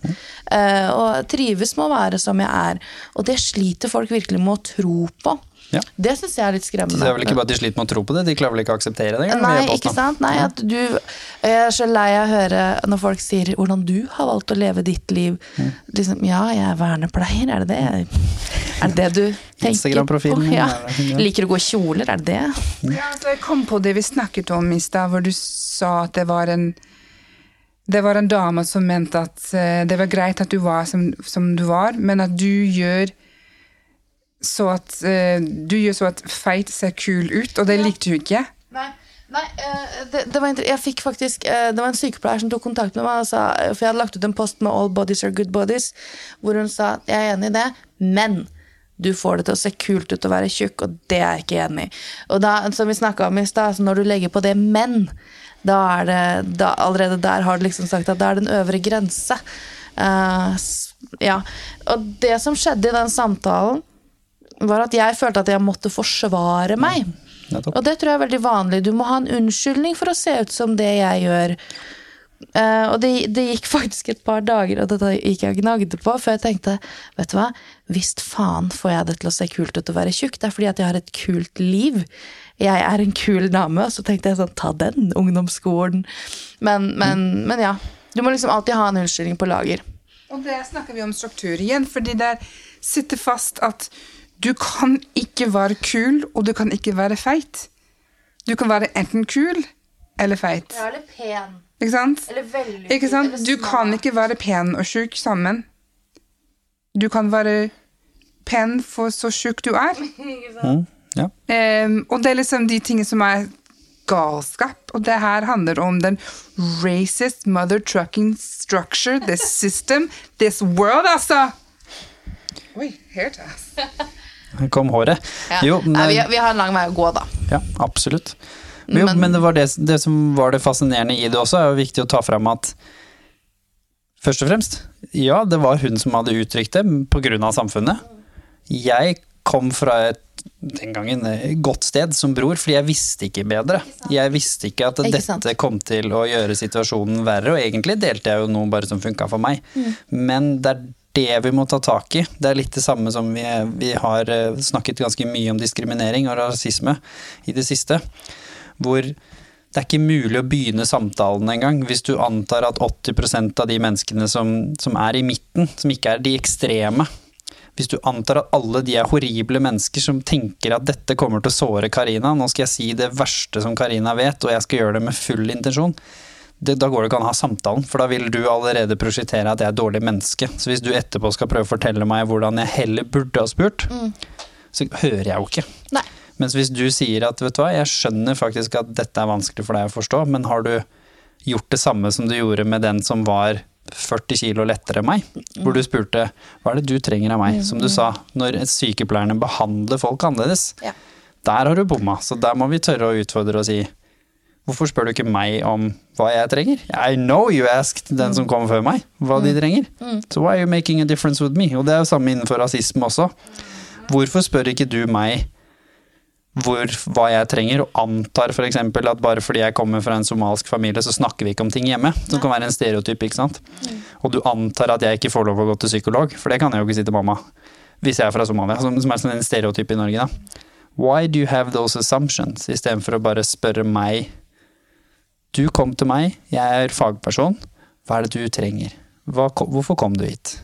Eh, og trives med å være som jeg er. Og det sliter folk virkelig med å tro på. Ja. Det syns jeg er litt skremmende. Det er vel ikke bare at de sliter med å tro på det, de klarer vel ikke å akseptere det? Nei, ikke sant? Nei, at du Jeg er så lei av å høre når folk sier hvordan du har valgt å leve ditt liv. Mm. Liksom, ja, jeg er vernepleier, er det det? Er det det du tenker på? Instagram-profilen Ja. er. Liker å gå i kjoler, er det det? Ja, altså, jeg kom på det vi snakket om i stad, hvor du sa at det var en det var en dame som mente at eh, det var greit at du var som, som du var, men at du gjør så at uh, Du gjør så at feit ser kul ut, og det likte hun ikke. Nei, nei eh, det, det var jeg fikk faktisk eh, Det var en sykepleier som tok kontakt med meg, sa, for jeg hadde lagt ut en post med 'All bodies are good bodies', hvor hun sa jeg er enig i det, men du får det til å se kult ut å være tjukk, og det er jeg ikke enig i. Og da, som vi om i sted, når du legger på det 'men', da er det da, Allerede der har du liksom sagt at det er den øvre grense. Uh, ja. Og det som skjedde i den samtalen, var at jeg følte at jeg måtte forsvare meg. Ja, Og det tror jeg er veldig vanlig. Du må ha en unnskyldning for å se ut som det jeg gjør. Uh, og det, det gikk faktisk et par dager, og dette gikk jeg og gnagde på, før jeg tenkte vet du hva, visst faen får jeg det til å se kult ut å være tjukk. Det er fordi at jeg har et kult liv. Jeg er en kul dame. Og så tenkte jeg sånn, ta den, ungdomsskolen. Men, men, men ja. Du må liksom alltid ha en unnskyldning på lager. Og der snakker vi om struktur igjen, fordi der sitter fast at du kan ikke være kul, og du kan ikke være feit. Du kan være enten kul eller feit. Eller pen. Ikke sant? Eller veldig Ikke sant? Du kan ikke være pen og sjuk sammen. Du kan være pen for så sjuk du er. Ja. um, og det er liksom de tingene som er galskap. Og det her handler om den racist mother trucking structure, this system, this world, altså! Oi. Her kom håret. Ja. Jo, men, Nei, vi, vi har en lang vei å gå, da. ja, absolutt. Men, jo, Men- men det, var det, det som var det fascinerende i det også, er jo viktig å ta fram at Først og fremst, ja, det var hun som hadde uttrykt det pga. samfunnet. Jeg kom fra et den gangen godt sted som bror, fordi jeg visste ikke bedre. Jeg visste ikke at dette kom til å gjøre situasjonen verre, og egentlig delte jeg jo noe bare som funka for meg. Mm. Men det er det vi må ta tak i. Det er litt det samme som vi, vi har eh, snakket ganske mye om diskriminering og rasisme i det siste. Hvor det er ikke mulig å begynne samtalen engang hvis du antar at 80% av de menneskene som, som er i midten, som ikke er de ekstreme, hvis du antar at alle de er horrible mennesker som tenker at dette kommer til å såre Karina, nå skal jeg si det verste som Karina vet, og jeg skal gjøre det med full intensjon, det, da går det ikke an å ha samtalen, for da vil du allerede prosjektere at jeg er et dårlig menneske. Så hvis du etterpå skal prøve å fortelle meg hvordan jeg heller burde ha spurt, så hører jeg jo ikke. Nei. Mens hvis du sier at vet du hva, jeg skjønner faktisk at dette er vanskelig for deg å forstå, men har du gjort det samme som du gjorde med den som var 40 kilo lettere enn meg, hvor du spurte hva er det du trenger av meg, som du sa, når sykepleierne behandler folk annerledes. Ja. Der har du bomma, så der må vi tørre å utfordre og si Hvorfor spør du ikke meg om hva jeg trenger? I know you asked den som kom før meg, hva de trenger. So why are you making a difference with me? Og det er jo samme innenfor rasisme også. Hvorfor spør ikke du meg hvor, hva jeg trenger, og antar f.eks. at bare fordi jeg kommer fra en somalsk familie, så snakker vi ikke om ting hjemme. Som kan være en stereotyp, ikke sant. Og du antar at jeg ikke får lov å gå til psykolog, for det kan jeg jo ikke si til mamma. Hvis jeg er fra Somalia, som, som er en stereotyp i Norge, da. Why do you have those assumptions, istedenfor å bare spørre meg Du kom til meg, jeg er fagperson, hva er det du trenger? Hva, hvorfor kom du hit?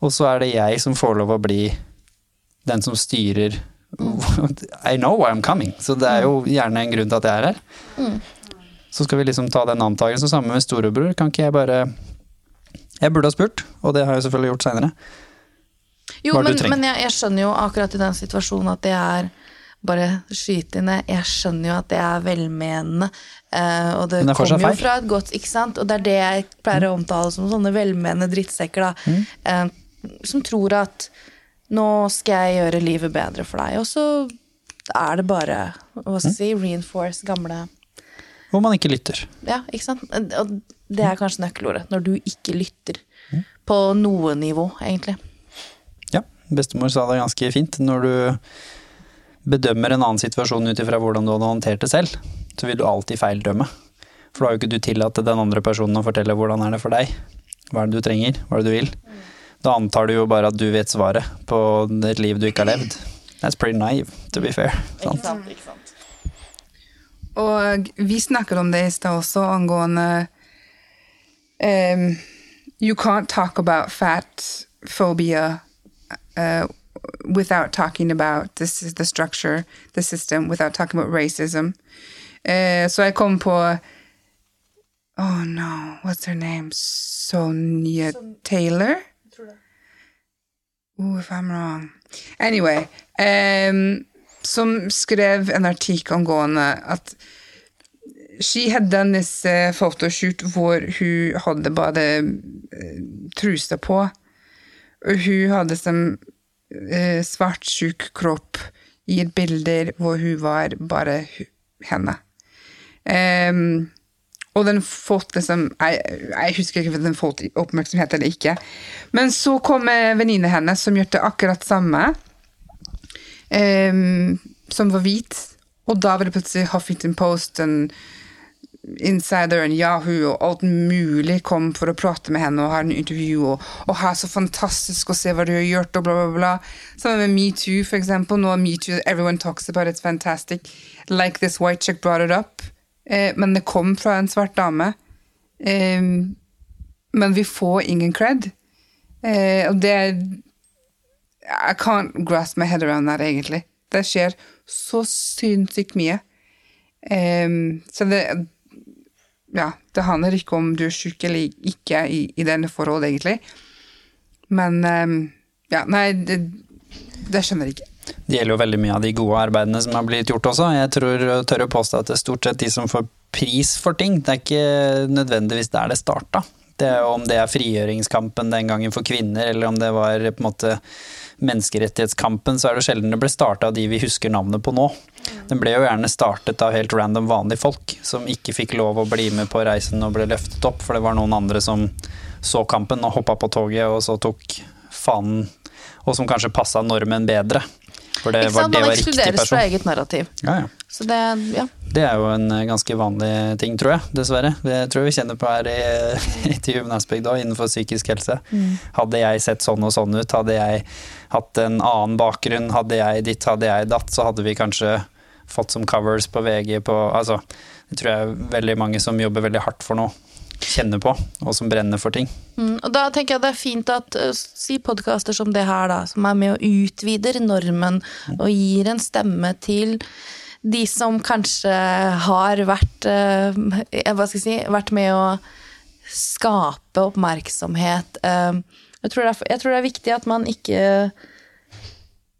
Og så er det jeg som får lov å bli den som styrer I know why I'm coming, så det er jo gjerne en grunn til at jeg er her. Så skal vi liksom ta den antakelsen sammen med storebror. Kan ikke jeg bare Jeg burde ha spurt, og det har jeg selvfølgelig gjort seinere. Jo, men, men jeg, jeg skjønner jo akkurat i den situasjonen at det er bare skyte inn. Jeg skjønner jo at det er velmenende, eh, og det det er kommer jo fra et godt Ikke sant? Og det er det jeg pleier å omtale som sånne velmenende drittsekker, da. Mm. Uh, som tror at nå skal jeg gjøre livet bedre for deg, og så er det bare hva skal jeg si, reinforce gamle Hvor man ikke lytter. Ja, ikke sant? Og det er kanskje nøkkelordet. Når du ikke lytter. På noe nivå, egentlig. Ja, bestemor sa det ganske fint. Når du bedømmer en annen situasjon ut ifra hvordan du hadde håndtert det selv, så vil du alltid feildømme. For da har jo ikke du tillatt den andre personen å fortelle hvordan er det for deg. Hva er det du trenger, hva er det du vil. Da antar du jo bare at du vet svaret på et liv du ikke har levd. That's pretty naive, to be fair. Sant? Og vi snakker om det i stad også, angående um, You can't talk about fat phobia uh, without talking about this is the structure, the system, without talking about racism. Eh, så jeg kom på Oh no, what's her name? Sonia Taylor? Oh, if I'm wrong. Anyway, um, som skrev en artikkel angående at She had done this uh, photoshoot hvor hun hadde bare uh, trusa på. Og hun hadde som uh, svartsjuk kropp i et bilde hvor hun var bare henne. Um, og den fått liksom jeg, jeg husker ikke om den fått oppmerksomhet eller ikke. Men så kom venninna hennes som gjorde akkurat samme. um, som var hvit. Og da var det plutselig Huffington Post og Insider og Yahoo og alt mulig kom for å prate med henne og ha en intervju. Og, og her så fantastisk å se hva du har gjort, og bla, bla, bla. Sammen med metoo, for eksempel. Nå er metoo, everyone talks about it's fantastic. Like this white chick brought it up. Eh, men det kom fra en svart dame. Eh, men vi får ingen cred. Eh, og det I can't grasp my head around that, egentlig. Det skjer så sinnssykt mye. Så det Ja, det handler ikke om du er syk eller ikke i, i denne forhold, egentlig. Men Ja, nei, det, det skjønner jeg ikke. Det gjelder jo veldig mye av de gode arbeidene som har blitt gjort også. Jeg tror, tør å påstå at det er stort sett de som får pris for ting. Det er ikke nødvendigvis der det starta. Det om det er frigjøringskampen den gangen for kvinner, eller om det var på en måte menneskerettighetskampen, så er det sjelden det ble starta av de vi husker navnet på nå. Den ble jo gjerne startet av helt random vanlige folk, som ikke fikk lov å bli med på reisen og ble løftet opp, for det var noen andre som så kampen og hoppa på toget, og så tok fanen, og som kanskje passa normen bedre. For det var, det Man var riktig ekskluderes fra eget narrativ. Ja, ja. Så det, ja. Det er jo en eh, ganske vanlig ting, tror jeg. Dessverre. Det tror jeg vi kjenner på her i, i òg, innenfor psykisk helse. Hadde jeg sett sånn og sånn ut, hadde jeg hatt en annen bakgrunn, hadde jeg ditt, hadde jeg datt, så hadde vi kanskje fått som covers på VG på Altså, det tror jeg er veldig mange som jobber veldig hardt for noe, kjenner på, og som brenner for ting. Mm, og da tenker jeg det er fint at si podkaster som det her, da, som er med og utvider normen og gir en stemme til de som kanskje har vært Hva skal jeg si Vært med å skape oppmerksomhet. Jeg, tror det er, jeg tror det er viktig at man ikke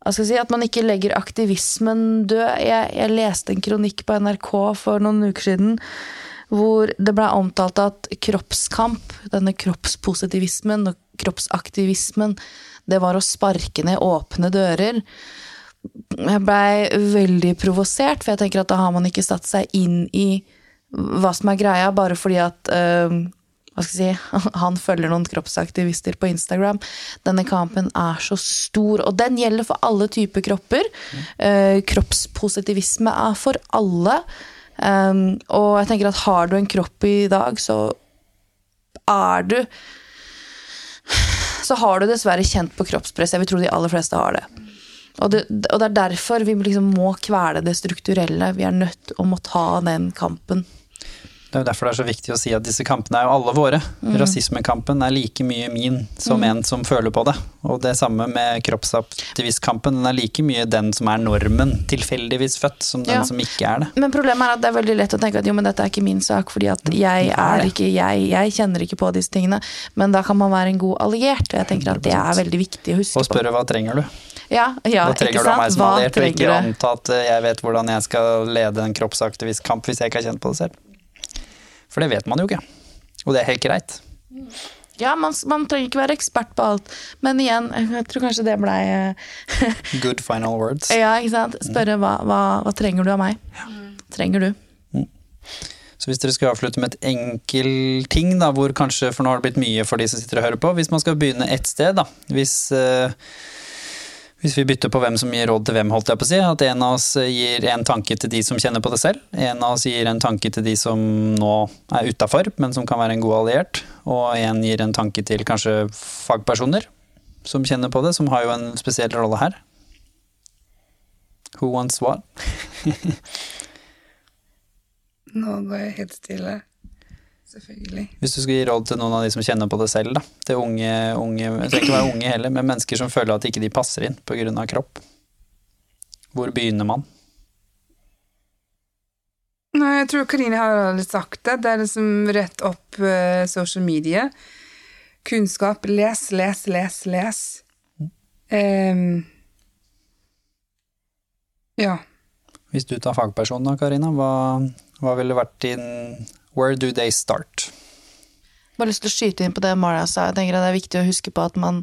hva skal jeg si, At man ikke legger aktivismen død. Jeg, jeg leste en kronikk på NRK for noen uker siden hvor det ble omtalt at kroppskamp, denne kroppspositivismen og kroppsaktivismen, det var å sparke ned åpne dører. Jeg blei veldig provosert, for jeg tenker at da har man ikke satt seg inn i hva som er greia, bare fordi at eh, hva skal jeg si, han følger noen kroppsaktivister på Instagram. Denne kampen er så stor, og den gjelder for alle typer kropper. Eh, kroppspositivisme er for alle. Um, og jeg tenker at har du en kropp i dag, så er du Så har du dessverre kjent på kroppspress. Jeg vil tro de aller fleste har det. Og det, og det er derfor vi liksom må kvele det strukturelle. Vi er nødt om å ta den kampen. Det er jo derfor det er så viktig å si at disse kampene er jo alle våre. Rasismekampen er like mye min som en som føler på det. Og det samme med kroppsaktivistkampen. Den er like mye den som er normen, tilfeldigvis født, som den Ja. som ikke er det. Men problemet er at det er veldig lett å tenke at jo, men dette er ikke min sak, fordi at jeg er ikke jeg, jeg kjenner ikke på disse tingene. Men da kan man være en god alliert, og jeg tenker at det er veldig viktig å huske på. Og spørre hva trenger du? Ja, ja, Hva trenger du meg som alliert, og ikke anta at eh, jeg vet hvordan jeg skal lede en kroppsaktivistkamp hvis jeg ikke har kjent på det selv. For det vet man jo ikke. Og det er helt greit. Ja, man, man trenger ikke være ekspert på alt. Men igjen, jeg tror kanskje det blei eh, Good final words. Ja, ikke sant. Spørre hva, hva, hva trenger du av meg? Trenger du? Så hvis dere skulle avslutte med et enkel ting, da, hvor kanskje, for nå har det blitt mye for de som sitter og hører på, hvis man skal begynne ett sted, da, hvis, eh, hvis vi bytter på hvem som gir råd til hvem, holdt jeg på å si, at en av oss gir en tanke til de som kjenner på det selv, en av oss gir en tanke til de som nå er utafor, men som kan være en god alliert, og en gir en tanke til kanskje fagpersoner som kjenner på det, som har jo en spesiell rolle her. Who wants what? Nå går jeg helt stille. Selvfølgelig. Hvis du skulle gi råd til noen av de som kjenner på det selv, da. Til unge, unge trenger ikke være unge heller, men mennesker som føler at ikke de passer inn pga. kropp. Hvor begynner man? Nei, jeg tror Karine har sagt det. Det er liksom rett opp uh, social media. Kunnskap. Les, les, les, les. Ehm, ja. Hvis du tar fagperson da, Karina, hva, hva ville vært din Where do they start? Bare lyst til å skyte inn på det Mara sa. Jeg tenker at Det er viktig å huske på at man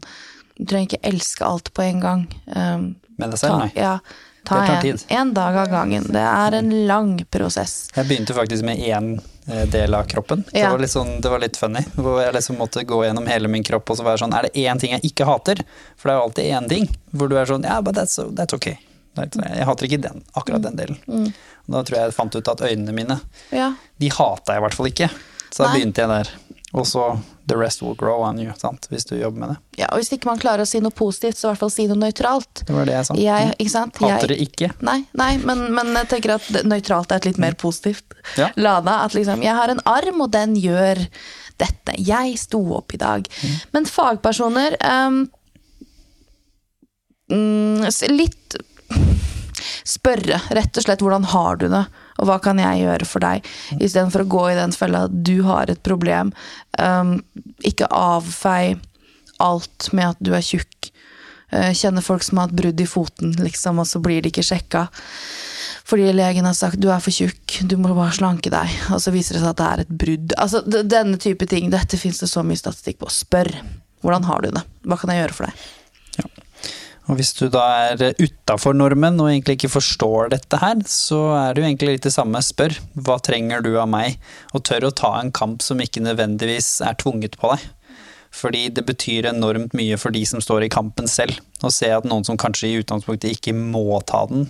trenger ikke elske alt på en gang. Um, Med deg selv, nei. ja, ta Det tar en, tid. en dag av gangen. Det er en lang prosess. Jeg begynte faktisk med én eh, del av kroppen. Det, Ja. var litt sånn, det var litt funny. Hvor jeg liksom måtte gå gjennom hele min kropp og så være sånn Er det én ting jeg ikke hater? For det er jo alltid én ting hvor du er sånn Ja, but that's, that's okay. Jeg hater ikke den, akkurat den delen. Mm. Da tror jeg jeg fant ut at øynene mine Ja, De hata jeg i hvert fall ikke. Så da Nei. begynte jeg der. Og så the rest will grow on you, sant? hvis du jobber med det. ja, og Hvis ikke man klarer å si noe positivt, så i hvert fall si noe nøytralt. Det var det jeg sa. Jeg, ikke sant? Hater det ikke. nei, nei men, men jeg tenker at nøytralt er et litt mer positivt Ja. lada. At liksom, jeg har en arm, og den gjør dette. Jeg sto opp i dag. Mm. Men fagpersoner um, mm, Litt spørre, rett og slett, hvordan har du det, og hva kan jeg gjøre for deg? Istedenfor å gå i den fella at du har et problem. Um, ikke avfei alt med at du er tjukk. Uh, kjenner folk som har hatt brudd i foten, liksom, og så blir de ikke sjekka. Fordi legen har sagt du er for tjukk, du må bare slanke deg. Og så viser det seg at det er et brudd. Altså, Denne type ting. Dette fins det så mye statistikk på. Spør. Hvordan har du det? Hva kan jeg gjøre for deg? Og hvis du da er utafor normen og egentlig ikke forstår dette her, så er det jo egentlig litt det samme. Spør hva trenger du av meg, og tør å ta en kamp som ikke nødvendigvis er tvunget på deg. Fordi det betyr enormt mye for de som står i kampen selv. Å se at noen som kanskje i utgangspunktet ikke må ta den,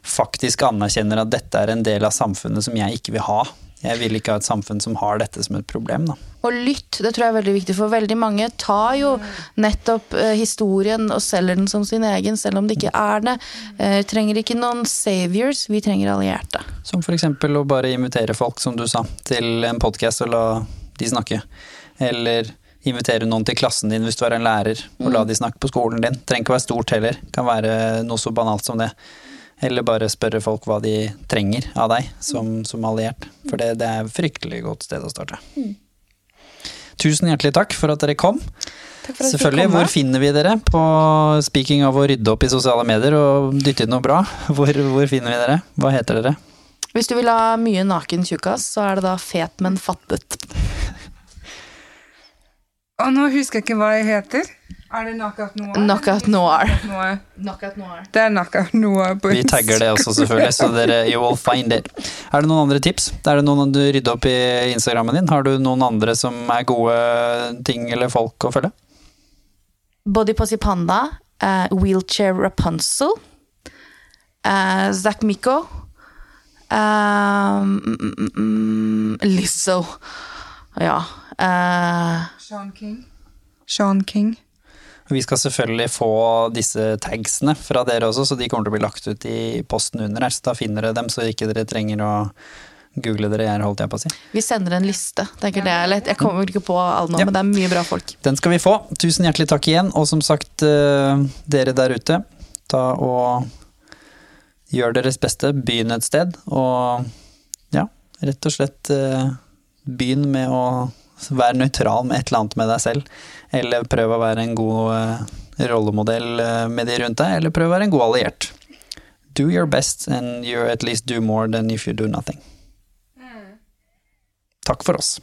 faktisk anerkjenner at dette er en del av samfunnet som jeg ikke vil ha. Jeg vil ikke ha et samfunn som har dette som et problem, da. Og lytt, det tror jeg er veldig viktig, for veldig mange tar jo nettopp eh, historien og selger den som sin egen, selv om det ikke er det. Eh, vi trenger ikke noen saviors, vi trenger allierte. Som eksempel å bare invitere folk, som du sa, til en podkast og la de snakke. Eller invitere noen til klassen din hvis du er en lærer, og la de snakke på skolen din. Trenger ikke å være stort heller, kan være noe så banalt som det. Eller bare spørre folk hva de trenger av deg som, som alliert. For det, det er et fryktelig godt sted å starte. Tusen hjertelig takk for at dere kom. Selvfølgelig, hvor finner vi dere? På speaking av å rydde opp i sosiale medier og dytte inn noe bra. Hvor, hvor finner vi dere? Hva heter dere? Hvis du vil ha mye naken tjukkas, så er det da fet, men fattet. Og nå husker jeg ikke hva jeg heter. Er det Knockout Noir? Knockout Noir. Knockout noir. Det er Knockout Noir på Vi tagger det også, selvfølgelig, så dere you will find it. Er det noen andre tips? Er det noen du rydder opp i Instagrammen din? Har du noen andre som er gode ting eller folk å følge? Body Panda, uh, Wheelchair Rapunzel, uh, Zack Miko, uh, mm, mm, Lizzo. Ja. Eh, Sean King. Sean King. Vi skal selvfølgelig få disse tagsene fra dere også, så de kommer til å bli lagt ut i posten under her. Så da finner dere dem, så ikke dere trenger å google dere her, holdt jeg på å si. vi sender en liste. Tenker det er lett. Jeg kommer ikke på alle nå, Ja. men det er mye bra folk. Den skal vi få. Tusen hjertelig takk igjen. Og som sagt, eh, dere der ute, ta og gjør deres beste. Begynn et sted. Og ja, rett og slett eh, begynn med å være nøytral med et eller annet med deg selv. Eller prøv å være en god eh, rollemodell eh, med de rundt deg, eller prøv å være en god alliert. Do your best, and you at least do more than if you do nothing. Takk for oss.